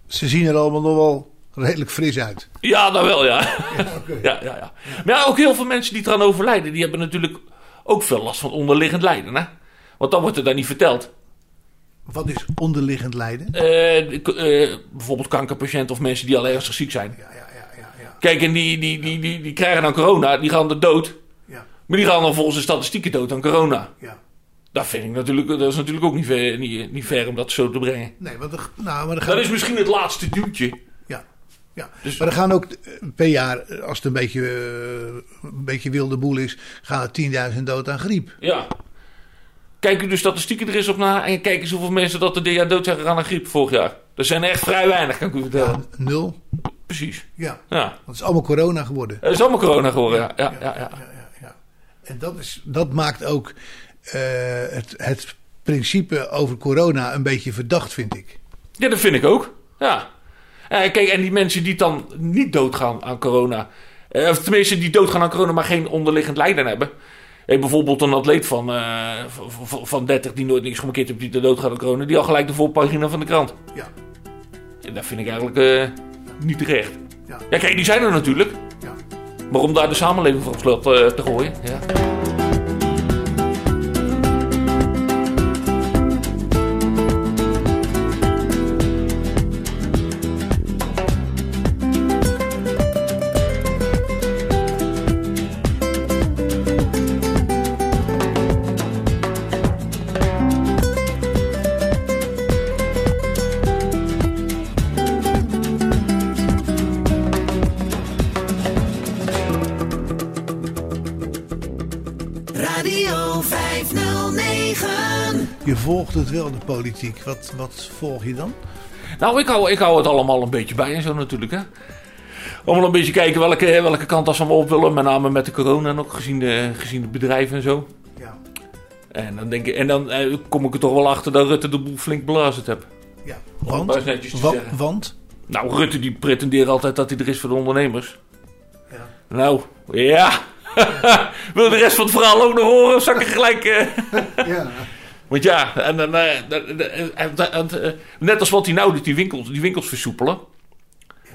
ze zien er allemaal nog wel redelijk fris uit. Ja, dat wel, ja. Ja, ja, ja. Maar ja, ook heel veel mensen die eraan overlijden, die hebben natuurlijk ook veel last van onderliggend lijden, hè? Want dat wordt er dan niet verteld. Wat is onderliggend lijden? Eh, eh, bijvoorbeeld kankerpatiënten of mensen die al ernstig ziek zijn. Ja, ja, ja, ja. ja. Kijk, en die, die, die, die, die krijgen dan corona, die gaan er dood. ja, Maar die gaan dan volgens de statistieken dood aan corona. ja. Dat vind ik natuurlijk, dat is natuurlijk ook niet ver, niet, niet ver om dat zo te brengen. Nee, want er, nou, maar er Dat is misschien het laatste duwtje. ja, ja. Dus- maar er gaan ook eh, per jaar, eh, als het een beetje, eh, een beetje wilde boel is, gaan er 10.000 dood aan griep. Ja. Kijk u de statistieken er eens op na en kijk eens hoeveel mensen dat er dit jaar dood zijn gegaan aan griep vorig jaar. Dat zijn er echt vrij weinig, kan ik u vertellen. Ja, nul. Precies. Ja, Ja. dat is allemaal corona geworden. Het is allemaal corona geworden, ja. ja, ja, ja. ja, ja, ja. En dat, is, dat maakt ook het, het principe over corona een beetje verdacht, vind ik. Ja, dat vind ik ook. Ja. Eh, kijk, en die mensen die dan niet doodgaan aan corona. eh, of tenminste, die doodgaan aan corona, maar geen onderliggend lijden hebben. Eh, bijvoorbeeld een atleet van, eh, van, van- van 30 die nooit niks gemarkeerd heeft, die de doodgaat aan corona. Die al gelijk de voorpagina van de krant. Ja. En dat vind ik eigenlijk eh, niet terecht. Ja. Ja, kijk, die zijn er natuurlijk. Ja. Maar om daar de samenleving voor op slot eh, te gooien. Ja. Volgt het wel, de politiek. Wat, wat volg je dan? Nou, ik hou, ik hou het allemaal een beetje bij en zo natuurlijk. Hè. Allemaal een beetje kijken welke, welke kant als ze allemaal op willen. Met name met de corona en ook gezien de, gezien de bedrijven en zo. Ja. En dan, denk ik, en dan eh, kom ik er toch wel achter dat Rutte de boel flink belazerd heb. ja. Om Want? netjes te Wa- zeggen. want? Nou, Rutte die pretendeert altijd dat hij er is voor de ondernemers. Ja. Nou, ja. Wil de rest van het verhaal ook nog horen? Of zal ik er gelijk... eh, Ja. Want ja, en, en, eh, en- eh, net als wat hij nou doet, die winkels, die winkels versoepelen.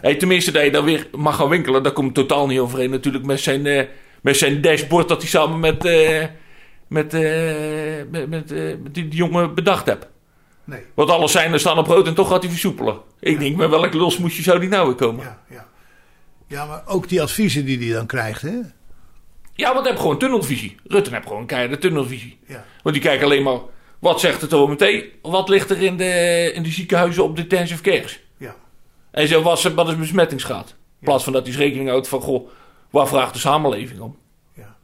Hey, tenminste, dat je dan weer mag gaan winkelen, daar komt totaal niet overeen natuurlijk met zijn, eh, met zijn dashboard dat hij samen met, met, met, die, die jongen bedacht hebt. Nee. Want alles zijn er staan op rood en toch gaat hij versoepelen. Ik denk, met welk losmoesje zou die nou weer komen? Ja, Ja, ja. Ja, maar ook die adviezen die hij dan krijgt, hè? want hij heeft gewoon tunnelvisie. Rutte heeft gewoon een keiharde tunnelvisie. Ja. Want die kijken alleen maar, wat zegt het OMT? Wat ligt er in de, in de ziekenhuizen op de intensive cares? Ja. En zo was wat is besmettingsgraad. In plaats van dat hij eens rekening houdt van, goh, waar vraagt de samenleving om? Ja.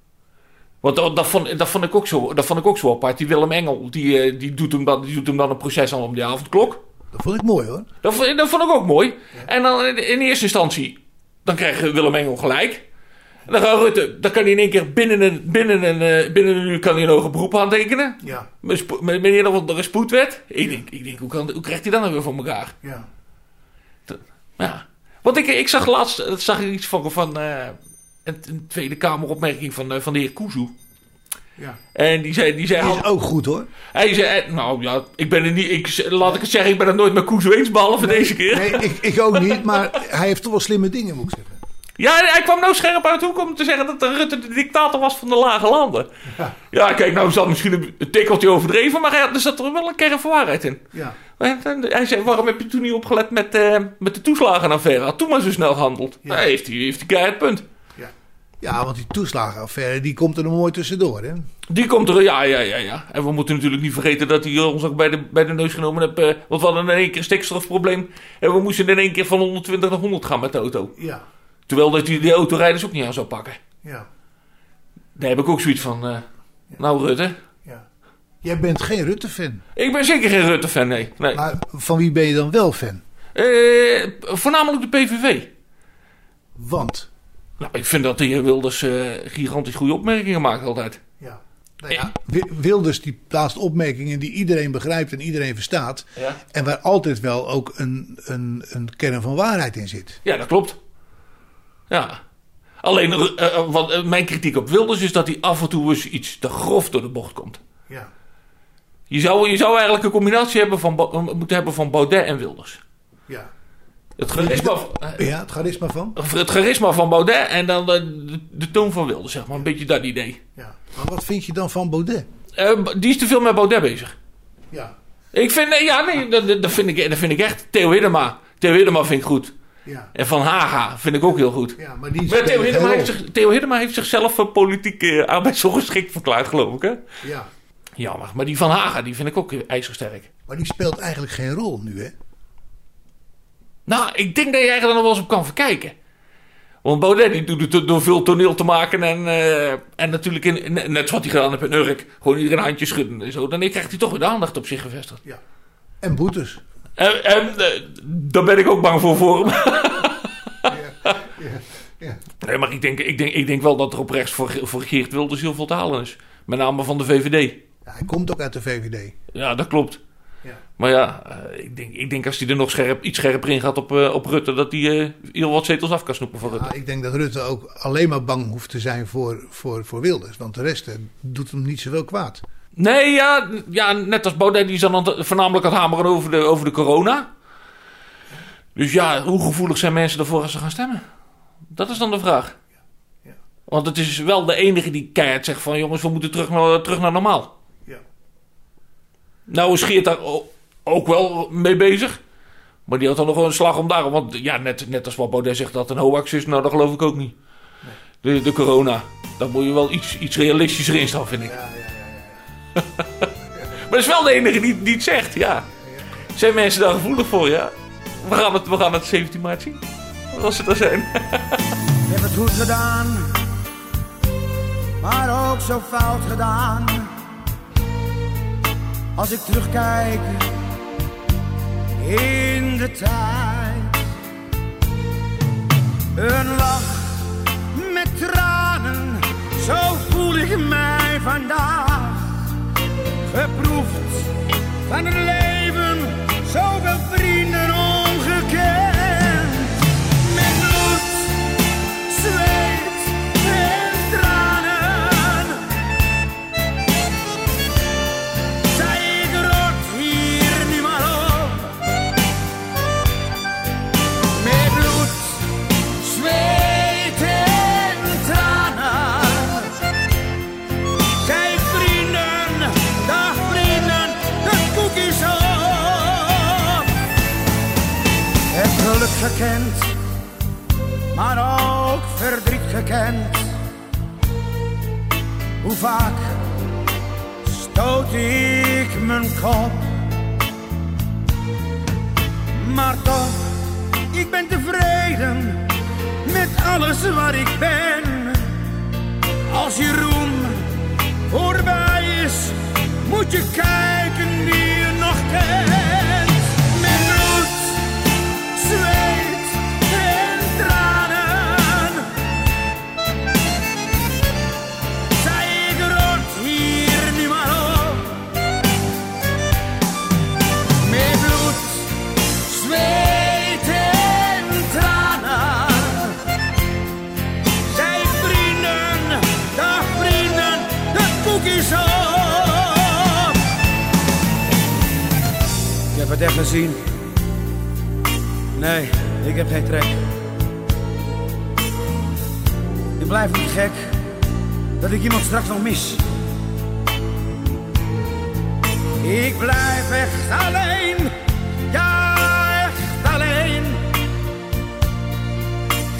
Want dat, dat, vond, dat, vond ik ook zo, dat vond ik ook zo apart. Die Willem Engel, die, eh, die, doet hem dan, die doet hem dan een proces aan om die avondklok. Dat vond ik mooi, hoor. Dat, vond- dat vond ik ook mooi. En dan in, in eerste instantie, dan krijgt Willem Engel gelijk. En dan gaat Rutte, dan kan hij in één keer binnen een, binnen een, eh, binnen een uur kan hij een hoger beroep aantekenen. Ja. Met, spo- met, met eerder wat er een spoedwet. Ik denk, ik denk hoe, kan, hoe krijgt hij dat nou weer voor elkaar? Ja. Ja. Want ik, ik zag laatst dat zag ik iets van, van eh, een, een Tweede Kameropmerking van, eh, van de heer Kuzu. Ja. En die zei, die zei, Die is ook goed, hoor. hij zei, eh, nou ja, ik ben er niet, ik, laat ik het zeggen, ik ben er nooit met Kuzu eens, behalve deze keer. Nee, ik, ik ook niet, maar hij heeft toch wel slimme dingen, moet ik zeggen. Ja, hij kwam nou scherp uit de hoek om te zeggen dat de Rutte de dictator was van de lage landen. Ja, kijk, nou is dat misschien een, tikkeltje overdreven, maar hij- er zat er wel een kern van waarheid in. Ja. Hij zei, waarom heb je toen niet opgelet met, eh, met de toeslagenaffaire? Had toen maar zo snel gehandeld. Ja. Ja. heeft hij heeft keihard punt. Ja. ja, want die toeslagenaffaire, die komt er nog mooi tussendoor, hè? Die komt er, ja, ja, ja, ja. En we moeten natuurlijk niet vergeten dat hij ons ook bij de, bij de neus genomen heeft. eh, want we hadden in één keer een stikstofprobleem. En we moesten in één keer van 120 naar 100 gaan met de auto. Ja. Terwijl dat hij die autorijders ook niet aan zou pakken. Ja. Daar heb ik ook zoiets van, eh, nou Rutte. Ja. Jij bent geen Rutte-fan. Ik ben zeker geen Rutte-fan, nee. nee. Maar van wie ben je dan wel fan? Eh, voornamelijk de PVV. Want. Nou, ik vind dat de heer Wilders eh, gigantisch goede opmerkingen maakt altijd. Ja. Nou ja, Wi- Wilders die plaatst opmerkingen die iedereen begrijpt en iedereen verstaat. Ja. En waar altijd wel ook een, een, een kern van waarheid in zit. Ja, dat klopt. Ja. Alleen, eh, eh, wat, eh, mijn kritiek op Wilders is dat hij af en toe eens iets te grof door de bocht komt. Ja. Je zou, je zou eigenlijk een combinatie hebben van, moeten hebben van Baudet en Wilders. Ja. Het charisma, Ja, het charisma van. het charisma van Baudet en dan de, de, de toon van Wilders, zeg maar. Een beetje dat idee. Ja. Maar wat vind je dan van Baudet? Eh, die is te veel met Baudet bezig. Ja. Ik vind, nee, ja, nee, dat, dat- dat, vind ik, dat vind ik echt. Theo Hiddema. Theo Hiddema vind ik goed. Ja. En Van Haga vind ik ook heel goed. Ja, maar die Maar Theo Hiddema, heeft rol. zich, Theo Hiddema heeft zichzelf voor politiek uh, arbeidsongeschikt verklaard, geloof ik. Hè? Ja. Jammer. Maar die Van Haga, die vind ik ook ijzersterk. Maar die speelt eigenlijk geen rol nu, hè? Nou, ik denk dat je eigenlijk er nog wel eens op kan verkijken. Want Baudet die doet het door- veel toneel te maken. En, eh, en natuurlijk, in, net zoals wat hij gedaan heeft in Urk. Gewoon iedereen een handje schudden en zo. Dan krijgt hij toch weer de aandacht op zich gevestigd. Ja. En boetes. En, en eh, daar ben ik ook bang voor voor hem. Ja. Ja. Nee, maar ik denk, ik, denk, ik denk wel dat er op rechts voor, voor Geert Wilders heel veel te halen is. Met name van de VVD. Ja, hij komt ook uit de VVD. Ja, dat klopt. Ja. Maar ja, eh, ik, denk, ik denk als hij er nog scherp, iets scherper in gaat op, eh, op Rutte, dat hij heel wat zetels af kan snoepen voor Rutte. Ja, ik denk dat Rutte ook alleen maar bang hoeft te zijn voor, voor, voor Wilders. Want de rest doet hem niet zoveel kwaad. Nee, ja, ja net als Baudet, die is dan voornamelijk aan het hameren over de, over de corona. Dus ja, hoe gevoelig zijn mensen ervoor als ze gaan stemmen? Dat is dan de vraag. Ja. Want het is wel de enige die keihard zegt van... jongens, we moeten terug naar, terug naar normaal. Ja. Nou is Geert daar ook wel mee bezig. Maar die had dan nog wel een slag om daarom. Want ja, net, net als wat Baudet zegt dat het een hoax is... nou, dat geloof ik ook niet. De, de corona. Daar moet je wel iets, iets realistischer in staan, vind ik. Maar dat is wel de enige die, die het zegt, ja. Zijn mensen daar gevoelig voor, ja? We gaan het, we gaan het 17 maart zien. Als ze er zijn. Ik heb het goed gedaan, maar ook zo fout gedaan. Als ik terugkijk in de tijd, 111. Maar ook verdriet gekend. Hoe vaak stoot ik mijn kop? Maar toch, ik ben tevreden met alles waar ik ben. Als je roem voorbij is, moet je kijken wie je nog kent. Echt gezien. Nee, ik heb geen trek. Ik blijf niet gek dat ik iemand straks nog mis. Ik blijf echt alleen, ja echt alleen.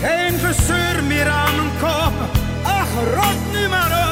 Geen gezeur meer aan mijn kop, ach rot nu maar op.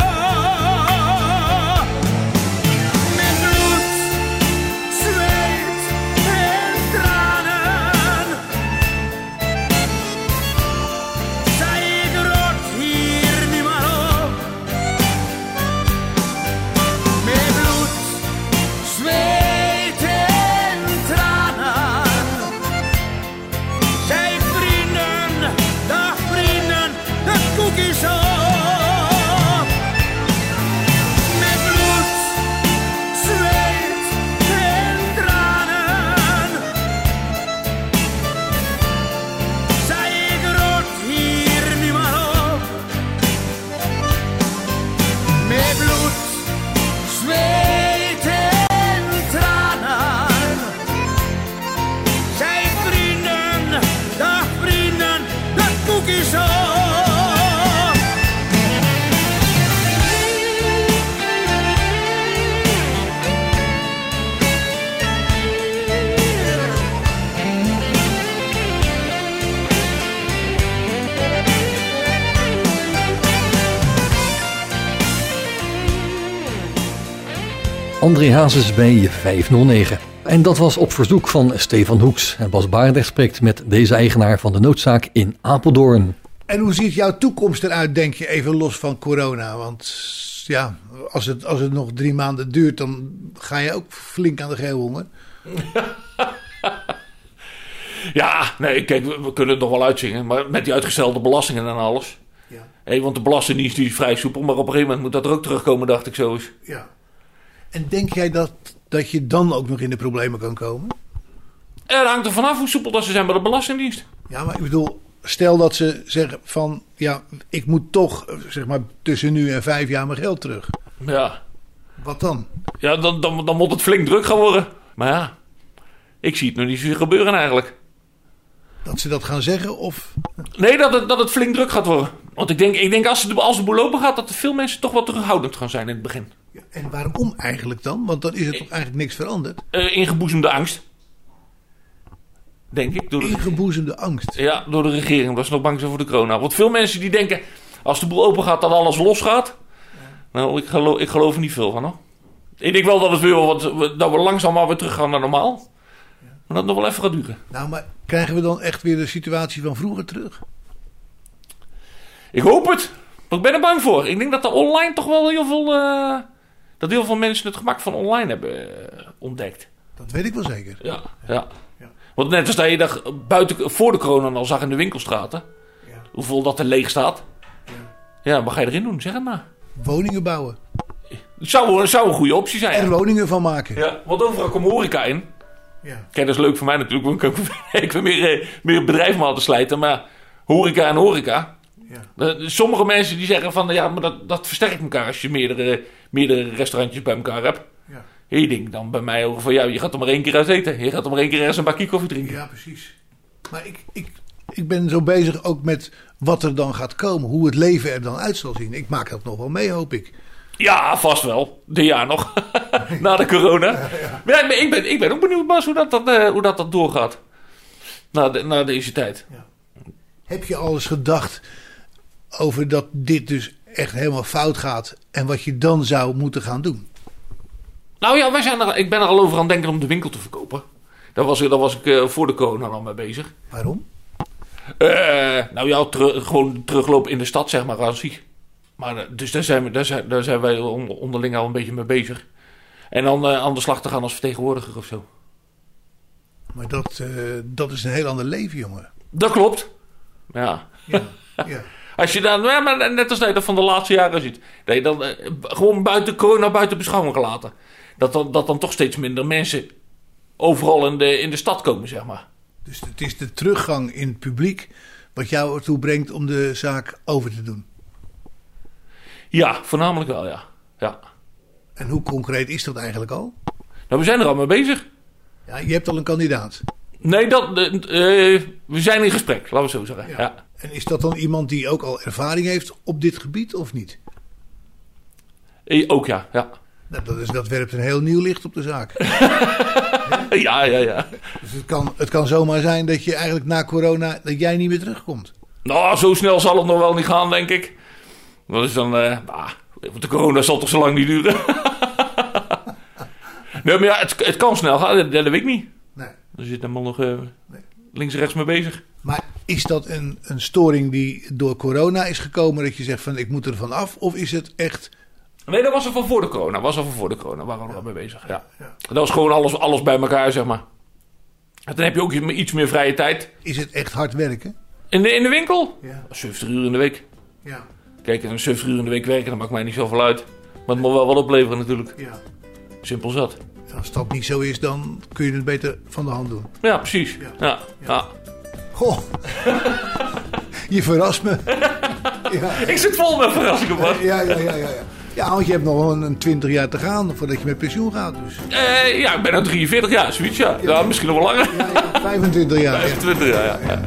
André Hazes bij 509. En dat was op verzoek van Stefan Hoeks. En Bas Barendrecht spreekt met deze eigenaar van de noodzaak in Apeldoorn. En hoe ziet jouw toekomst eruit, denk je, even los van corona? Want ja, als het, als het nog drie maanden duurt, dan ga je ook flink aan de geelhonger. Ja, nee, kijk, we, we kunnen het nog wel uitzingen. Maar met die uitgestelde belastingen en alles. Ja. Hé, want de belastingdienst die is vrij soepel. Maar op een gegeven moment moet dat er ook terugkomen, dacht ik zo eens. Ja. En denk jij dat dat je dan ook nog in de problemen kan komen? Er hangt er vanaf hoe soepel dat ze zijn bij de Belastingdienst. Ja, maar ik bedoel, stel dat ze zeggen van, ja, ik moet toch, zeg maar, tussen nu en vijf jaar mijn geld terug. Ja, Wat dan? ja dan, dan, dan moet het flink druk gaan worden. Maar ja, ik zie het nog niet zo gebeuren eigenlijk. Dat ze dat gaan zeggen of... Nee, dat het, dat het flink druk gaat worden. Want ik denk, ik denk als, het, als de boel open gaat, dat er veel mensen toch wat terughoudend gaan zijn in het begin. Ja, en waarom eigenlijk dan? Want dan is er toch eigenlijk niks veranderd? Eh, ingeboezemde angst. Denk ik. Door de, Ingeboezemde angst. ja, door de regering. omdat ze nog bang zijn voor de corona. Want veel mensen die denken, als de boel open gaat, dat alles losgaat. Nou, ik geloof, ik geloof er niet veel van hoor. Ik denk wel dat, het weer wel wat, dat we langzaam maar weer terug gaan naar normaal. Maar dat nog wel even gaat duren. Nou, maar krijgen we dan echt weer de situatie van vroeger terug? Ik hoop het. Maar ik ben er bang voor. Ik denk dat er online toch wel heel veel... eh, dat heel veel mensen het gemak van online hebben eh, ontdekt. Dat weet ik wel zeker. Ja, ja. Want net als dat je dat buiten, voor de corona al zag in de winkelstraten. Ja. Hoeveel dat er leeg staat. Ja, wat ga je erin doen? Zeg het maar. Woningen bouwen. Zou, het zou een goede optie zijn. Er Ja. woningen van maken. Ja, want overal komt horeca in. Ja. Kijk, dat is leuk voor mij natuurlijk. Want ik wil meer, eh, meer te slijten. Maar horeca en horeca. Ja. Eh, Sommige mensen die zeggen van... Ja, maar dat, dat versterkt elkaar als je meerdere, meerdere restaurantjes bij elkaar hebt. Ja. Ik denk dan bij mij over van... Ja, je gaat er maar één keer uit eten. Je gaat er maar één keer ergens een bakje koffie drinken. Ja, precies. Maar ik, ik, ik ben zo bezig ook met wat er dan gaat komen. Hoe het leven er dan uit zal zien. Ik maak dat nog wel mee, hoop ik. Ja, vast wel. Dit jaar nog. Na de corona. Maar ja, maar ik, ben, ik ben ook benieuwd, Bas, hoe dat, dat, eh, hoe dat, dat doorgaat. Na, de, na deze tijd. Heb je al eens gedacht over dat dit dus echt helemaal fout gaat. En wat je dan zou moeten gaan doen? Nou ja, wij zijn er, ik ben er al over aan het denken om de winkel te verkopen. Daar was, daar was ik eh, voor de corona al mee bezig. Waarom? Eh, nou ja, gewoon teruglopen in de stad, zeg maar, aan zich. Maar, eh, dus daar zijn, we, daar, zijn, daar zijn wij on- onderling al een beetje mee bezig. En dan aan de slag te gaan als vertegenwoordiger of zo. Maar dat, dat is een heel ander leven, jongen. Dat klopt. Ja. Ja, ja. Als je dan, ja, maar net als dat van de laatste jaren ziet. Dat je dan eh, gewoon buiten corona, buiten beschouwing gelaten. Dat dan, dat dan toch steeds minder mensen overal in de, in de stad komen, zeg maar. Dus het is de teruggang in het publiek wat jou ertoe brengt om de zaak over te doen. Ja, voornamelijk wel, ja. ja. En hoe concreet is dat eigenlijk al? Nou, we zijn er al mee bezig. Ja, je hebt al een kandidaat. Nee, dat, eh, eh, we zijn in gesprek, laten we zo zeggen. Ja. Ja. En is dat dan iemand die ook al ervaring heeft op dit gebied of niet? Eh, Ook ja, ja. Nou, dat, is, dat werpt een heel nieuw licht op de zaak. Ja, ja, ja. Dus het kan, het kan zomaar zijn dat je eigenlijk na corona dat jij niet meer terugkomt. Nou, zo snel zal het nog wel niet gaan, denk ik. Dat is dan, eh, bah, want de corona zal toch zo lang niet duren. nee, maar ja, het, het kan snel gaan, dat, dat weet ik niet. Er zit helemaal nog eh, links en rechts mee bezig. Maar is dat een, een storing die door corona is gekomen dat je zegt van ik moet er van af? Of is het echt... Nee, dat was er van voor de corona. Was er van voor de corona. Waren we al mee bezig. Ja. Dat was gewoon alles, alles bij elkaar, zeg maar. En dan heb je ook iets meer vrije tijd. Is het echt hard werken? In de, in de winkel? Ja. 70 uur in de week. Ja. Kijk, een 70 uur in de week werken, dat maakt mij niet zoveel uit. Maar het moet wel wat opleveren natuurlijk. ja. Simpel zat. Als dat niet zo is, dan kun je het beter van de hand doen. Ja, precies. Ja. Ja. Goh. je verrast me. ja. Ik zit vol met verrassingen, man. Ja, ja, ja, ja, ja. Ja, want je hebt nog wel een 20 jaar te gaan voordat je met pensioen gaat. Dus. Eh, ja, ik ben nu 43 jaar, zoiets ja. ja. misschien nog wel langer. Ja, ja, 25 jaar. Ja. 25 jaar, ja.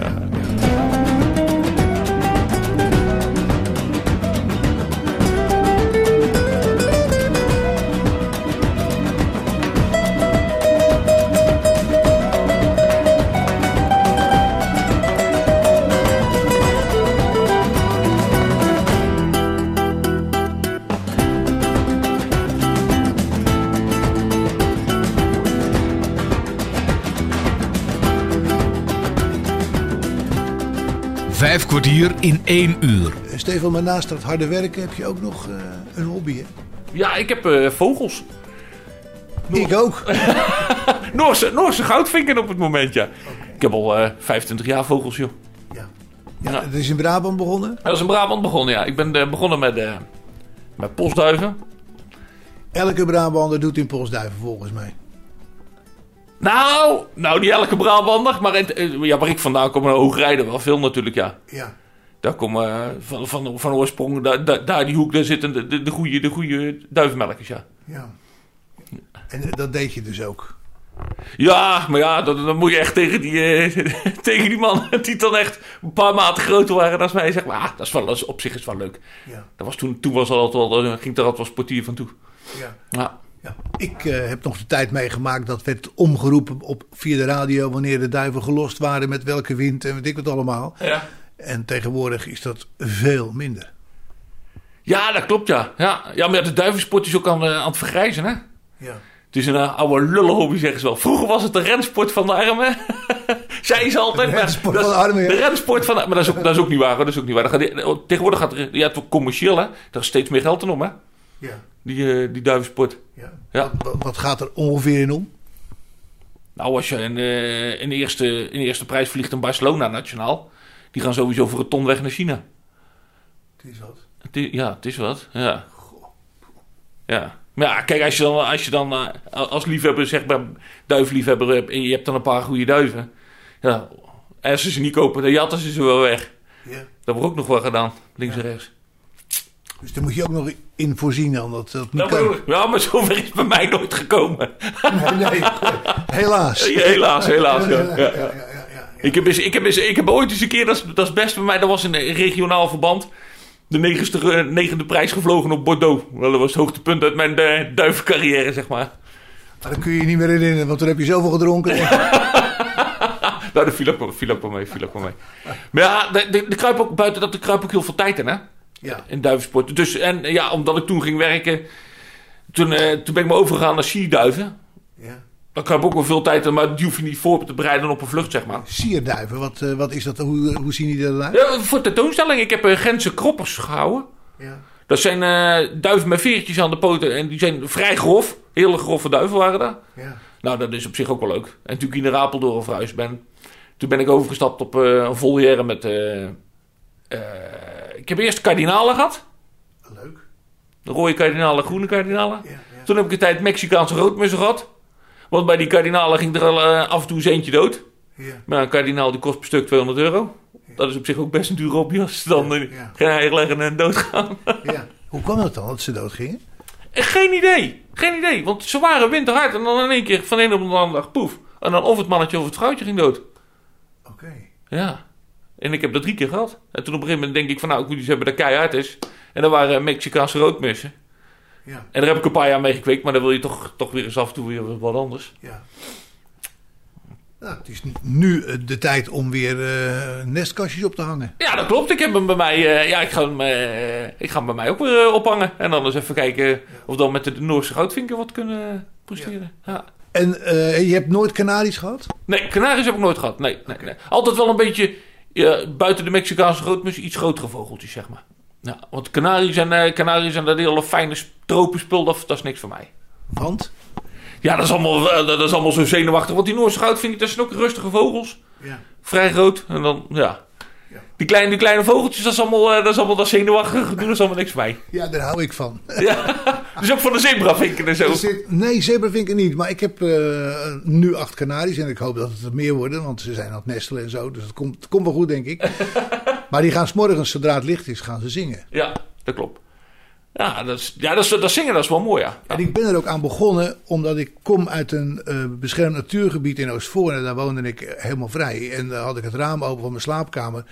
Vijf kwartier in één uur. Eh, Stefan, maar naast dat harde werken heb je ook nog eh, een hobby, hè? Ja, ik heb eh, vogels. Ik ook. Noorse, Noorse goudvinken op het moment, ja. Ik heb al eh 25 jaar vogels, joh. Ja. Ja, Ja. Het is in Brabant begonnen. Dat is in Brabant begonnen, ja. Ik ben begonnen met, eh met postduiven. Elke Brabander doet in Postduiven volgens mij. Nou, nou, niet elke Brabander, maar, eh, ja, waar ik vandaan kom, een hoogrijden wel veel natuurlijk, ja. Ja. Daar komen eh, van, van, van oorsprong, daar, daar, daar die hoek, daar zitten de, de, de goede de goede duivenmelkers, ja. ja. En eh, dat deed je dus ook. Ja, maar ja, dan, dan moet je echt tegen die, tegen die man die dan echt een paar maten groter waren dan mij. Zeg maar, ah, dat is wel, dat is, op zich is wel leuk. Ja. Dat was toen, toen was er altijd wel, ging er altijd wel sportier van toe. ja. Ja. Ja, ik eh, heb nog de tijd meegemaakt dat werd omgeroepen op, via de radio wanneer de duiven gelost waren, met welke wind en weet ik wat allemaal. Ja. En tegenwoordig is dat veel minder. ja, dat klopt ja. Ja, ja maar de duivensport is ook aan, eh, aan het vergrijzen hè. Ja. Het is een uh, oude lullenhobby, zeggen ze wel. Vroeger was het de rensport van de armen. Zei ze altijd. De rensport is- van de armen, ja. De rensport van de Maar dat is ook, dat is ook niet waar. hoor. Dat is ook niet waar. Gaat- tegenwoordig gaat. Ja, het wordt commercieel, hè. Daar is steeds meer geld in om, hè. Ja. Die, eh, die duivensport. Ja. Ja. Wat, wat gaat er ongeveer in om? Nou, als je in, eh, de eerste, de eerste prijs vliegt in Barcelona nationaal... Die gaan sowieso voor een ton weg naar China. Het is wat. Het is- ja, het is wat. Ja. Ja. Maar ja, kijk, als je dan, als, je dan eh, als liefhebber, zeg maar, duivenliefhebber hebt en je hebt dan een paar goede duiven. Ja, en als ze ze niet kopen, dan jatten ze ze wel weg. Ja. Dat wordt ook nog wel gedaan, links en rechts. Dus daar moet je ook nog in voorzien dan. Dat, dat Dat ik. Ja, maar zover is het bij mij nooit gekomen. Nee, nee, helaas. helaas, helaas. Ja. Ik, heb eens, ik, heb eens, ik heb ooit eens een keer, dat is, dat is best bij mij, dat was een regionaal verband. De negende, eh, negende prijs gevlogen op Bordeaux. Wel, dat was het hoogtepunt uit mijn eh, duivencarrière, zeg maar. Maar dan kun je je niet meer herinneren, want toen heb je zoveel gedronken. Nou, dat viel ook, viel ook wel mee, viel ook wel mee. Maar ja, de, de, de kruip ook, buiten dat, de kruip ook heel veel tijd in, hè? Ja. In duivensport. Dus, en ja, omdat ik toen ging werken, toen, eh, toen ben ik me overgegaan naar sierduiven. ja. Dan kruip ook wel veel tijd maar die hoef je niet voor te bereiden op een vlucht, zeg maar. Sierduiven, wat, eh, wat is dat? Hoe, hoe zien die eruit? Ja, voor tentoonstelling, ik heb uh, Gentse kroppers gehouden. Ja. Dat zijn duiven met veertjes aan de poten en die zijn vrij grof. Hele grove duiven waren dat. Ja. Nou, dat is op zich ook wel leuk. En toen ik in de Apeldoorn verhuisd ben, toen ben ik overgestapt op een volière met... ik heb eerst kardinalen gehad. Leuk. De rode kardinalen, groene kardinalen. Ja, ja. Toen heb ik een tijd Mexicaanse roodmussen gehad. Want bij die kardinalen ging er al eh, af en toe eens eentje dood. Ja. Maar een kardinaal die kost per stuk 200 euro. Dat is op zich ook best een duur hobby als ze dan eh, geen eier leggen en doodgaan. ja. Hoe kwam dat dan, dat ze doodgingen? Eh, Geen idee. Geen idee. Want ze waren winterhard en dan in één keer van de een op de andere dag poef. En dan of het mannetje of het vrouwtje ging dood. Oké. Ja. En ik heb dat drie keer gehad. En toen op een gegeven moment denk ik van nou, ik moet iets hebben dat keihard is. En dat waren Mexicaanse roodmussen. Ja. En daar heb ik een paar jaar mee gekweekt, maar dan wil je toch, toch weer eens af en toe weer wat anders. Ja. Nou, het is nu eh, de tijd om weer eh, nestkastjes op te hangen. Ja, dat klopt. Ik heb hem bij mij, eh, ja, ik ga hem, ik ga hem bij mij ook weer ophangen. En dan eens even kijken of we dan met de Noorse goudvinken wat kunnen presteren. Ja. En je hebt nooit Canaries gehad? Nee, Canaries heb ik nooit gehad. Nee, nee, nee. Altijd wel een beetje ja, buiten de Mexicaanse roodmus iets grotere vogeltjes, zeg maar. Ja, want Canaries en, eh Canaries en dat hele fijne tropenspul, dat, dat is niks voor mij. Want? Ja, dat is allemaal, eh, dat is allemaal zo zenuwachtig. Want die Noorse goudvinken, dat zijn ook rustige vogels. Ja. Vrij groot. En dan, ja. Ja. Die, kleine, die kleine vogeltjes, dat is allemaal, eh, dat is allemaal dat zenuwachtige gedoe. Dat is allemaal niks voor mij. Ja, daar hou ik van. Ja, dus ook van de zebravinken en zo. Zit- nee, zebravinken niet. Maar ik heb eh, nu acht Canaries. En ik hoop dat het er meer worden. Want ze zijn aan het nestelen en zo. Dus het komt, het komt wel goed, denk ik. maar die gaan s'morgens, zodra het licht is, gaan ze zingen. Ja, dat klopt. Ja, dat, is, ja dat, is, dat zingen dat is wel mooi, ja. En ik ben er ook aan begonnen omdat ik kom uit een eh, beschermd natuurgebied in Oostvoorne. En daar woonde ik helemaal vrij. En daar had ik het raam open van mijn slaapkamer.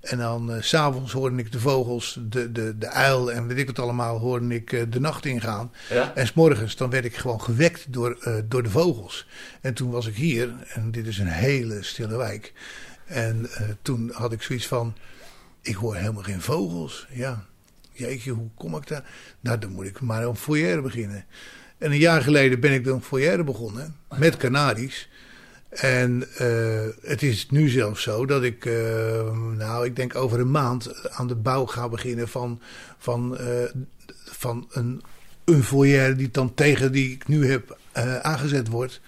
En dan s s'avonds hoorde ik de vogels, de, de, de uil en weet ik wat allemaal, hoorde ik eh, de nacht ingaan. Ja. En s'morgens dan werd ik gewoon gewekt door, eh, door de vogels. En toen was ik hier, en dit is een hele stille wijk. En eh, toen had ik zoiets van, ik hoor helemaal geen vogels. Ja, jeetje, hoe kom ik daar? Nou, dan moet ik maar een foyer beginnen. En een jaar geleden ben ik dan foyer begonnen, met Canaries. En eh, het is nu zelfs zo dat ik, eh, nou, ik denk over een maand aan de bouw ga beginnen van, van, eh, van een, een foyer die dan tegen die ik nu heb aangezet wordt.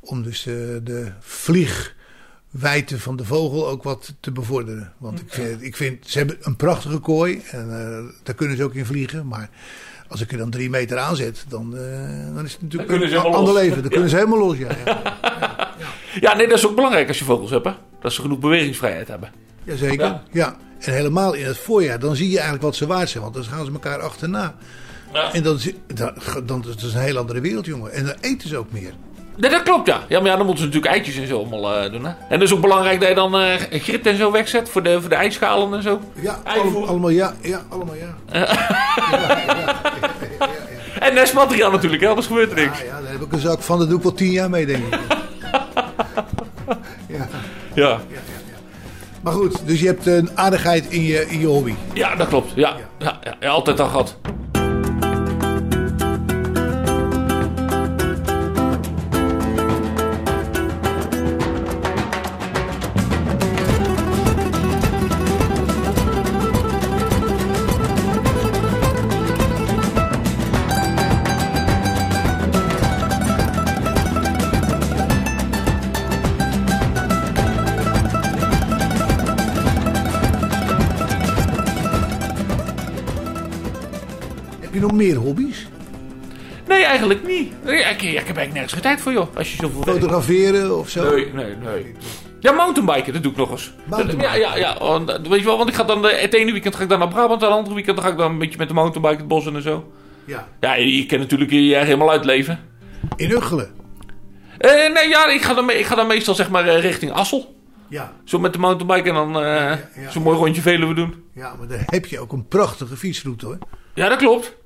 Om dus de vliegwijte van de vogel ook wat te bevorderen. Want ik vind, ik vind ze hebben een prachtige kooi en daar kunnen ze ook in vliegen. Maar als ik er dan drie meter aan zet, dan, eh, dan is het natuurlijk een ander los. leven. Dan kunnen ze helemaal los, ja. ja. Ja, nee, dat is ook belangrijk als je vogels hebt, hè. Dat ze genoeg bewegingsvrijheid hebben. Jazeker, Ja. En helemaal in het voorjaar, dan zie je eigenlijk wat ze waard zijn. Want dan gaan ze elkaar achterna. Ja. En dan, zie- dan, dan is een heel andere wereld, jongen. En dan eten ze ook meer. Nee, dat klopt, ja. Ja, maar ja, dan moeten ze natuurlijk eitjes en zo allemaal eh, doen, hè. En dat is ook belangrijk dat je dan eh grit en zo wegzet voor de, voor de ijsschalen en zo. Ja, allemaal ja. Ja, allemaal ja. En nestmateriaal natuurlijk, hè, anders gebeurt er niks. Ja, ja, daar heb ik een zak van. Dat doe ik wel tien jaar mee, denk ik. ja. Ja, Maar goed, dus je hebt een aardigheid in je, in je hobby. ja dat klopt. Ja, ja, ja, ja, altijd al gehad. Meer hobby's? Nee, eigenlijk niet. Ik, ik heb eigenlijk nergens geen tijd voor, joh. Als je zoveel werkt. Fotograferen of zo? Nee, nee, nee. Ja, mountainbiken, dat doe ik nog eens. Mountainbiken? Ja, ja, ja. want, weet je wel, want ik ga dan het ene weekend ga ik dan naar Brabant, en het andere weekend ga ik dan een beetje met de mountainbike het bos in en zo. Ja. Ja, je, je kan natuurlijk je je helemaal uitleven. In Uggelen? Eh, nee, ja, ik ga, dan, ik ga dan meestal zeg maar eh, richting Assel. Ja. Zo met de mountainbike en dan eh ja. zo'n mooi rondje Veluwe doen. Ja, maar daar heb je ook een prachtige fietsroute hoor. Ja, dat klopt.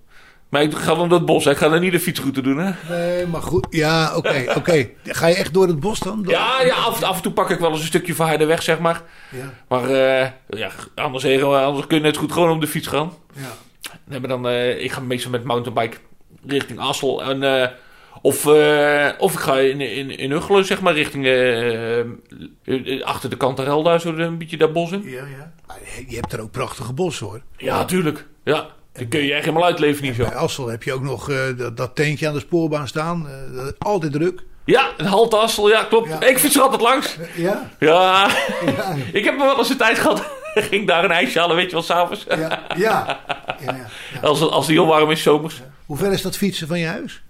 Maar ik ga dan het bos. Ik ga dan niet de fietsroute doen, hè? Nee, maar goed. Ja, oké, oké. Ga je echt door het bos dan? Door- Ja, ja af, af en toe pak ik wel eens een stukje verharde weg, zeg maar. Ja, Maar eh, ja, anders, eh, anders kun je net goed gewoon op de fiets gaan. ja. Nee, maar dan, eh, ik ga meestal met mountainbike richting Assel. En, of, of ik ga in, in, in Uggelen, zeg maar, richting achter de kantarel daar, zo een beetje dat bos in. ja, ja. Maar je hebt er ook prachtige bossen hoor. Ja, tuurlijk. Ja, dan kun je echt helemaal uitleven niet zo. Bij Assel heb je ook nog eh, dat, dat tentje aan de spoorbaan staan. Eh, altijd druk. Ja, een halte Assel, ja, klopt. Ja. Ik fiets er altijd langs. Ja, Ja, ja, ik heb wel eens een tijd gehad. ging daar een ijsje halen, weet je wel, s'avonds. ja, ja. ja, ja, ja. Als, als het heel warm is, zomers. Hoe ver is dat fietsen van je huis?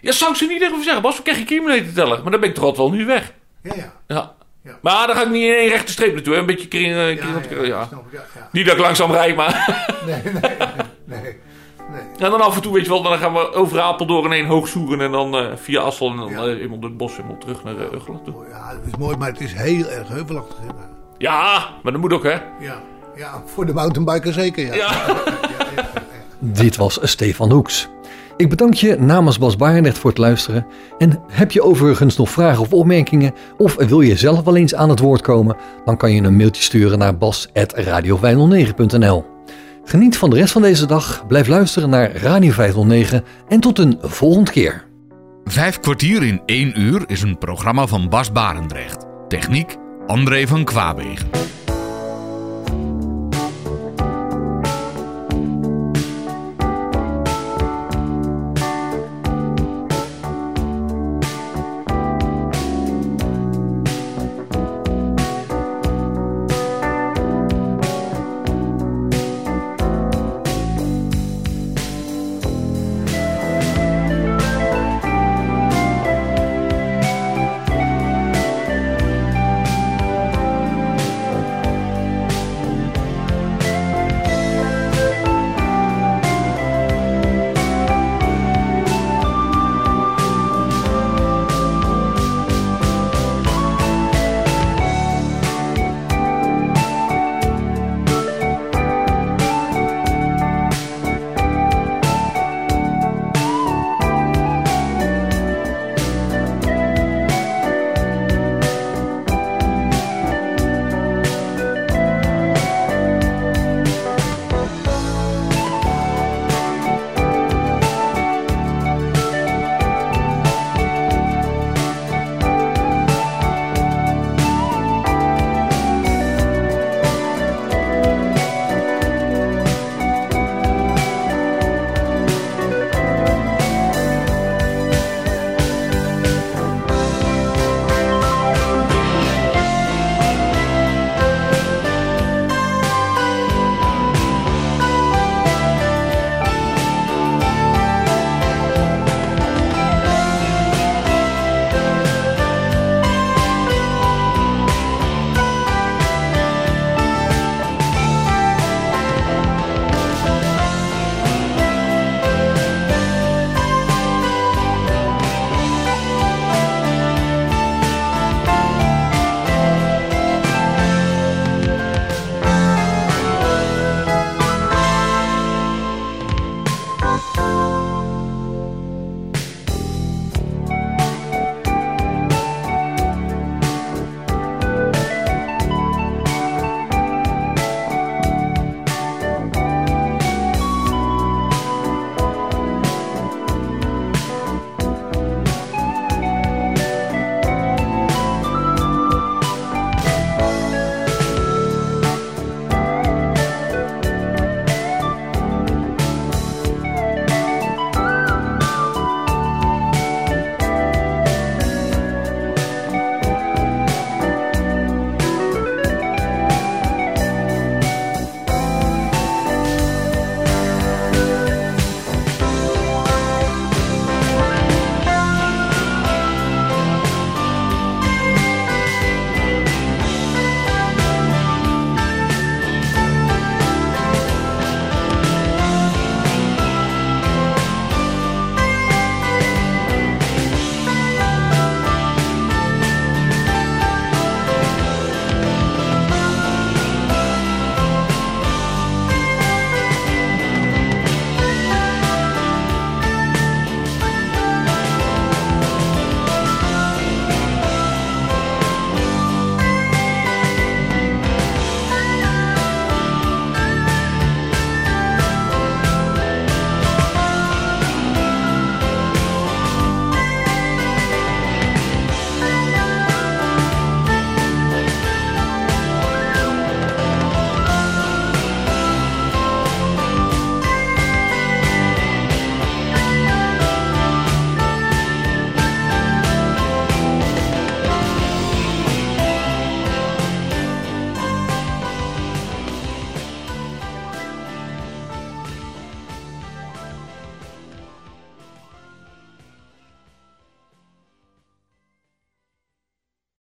Ja, zou ik ze niet tegen zeggen. Bas, we krijg je kilometer tellen. Maar dan ben ik toch altijd wel nu weg. Ja, ja. Ja. Ja. Maar dan ga ik niet in één rechte streep naartoe. hè. Een beetje kring, eh, Ja, kring, ja, ja, snap ik, ja, ja. Niet dat ik langzaam rijd, maar... Nee, nee, nee, nee, nee. en dan af en toe, weet je wel, dan gaan we over Apeldoorn heen hoog zoeren. En dan eh, via Assel en dan Ja. eh, door het bos helemaal terug naar uh, Uggelen toe. Oh, Ja, het is mooi, maar het is heel erg heuvelachtig. Hè? Ja, maar dat moet ook, hè. Ja, ja, voor de mountainbiker zeker, ja. Ja. Dit was Stefan Hoeks. Ik bedank je namens Bas Barendrecht voor het luisteren. En heb je overigens nog vragen of opmerkingen? Of wil je zelf wel eens aan het woord komen? Dan kan je een mailtje sturen naar bas.radio509.nl Geniet van de rest van deze dag. Blijf luisteren naar Radio 509. En tot een volgende keer. Vijf kwartier in één uur is een programma van Bas Barendrecht. Techniek André van Kwaabegen.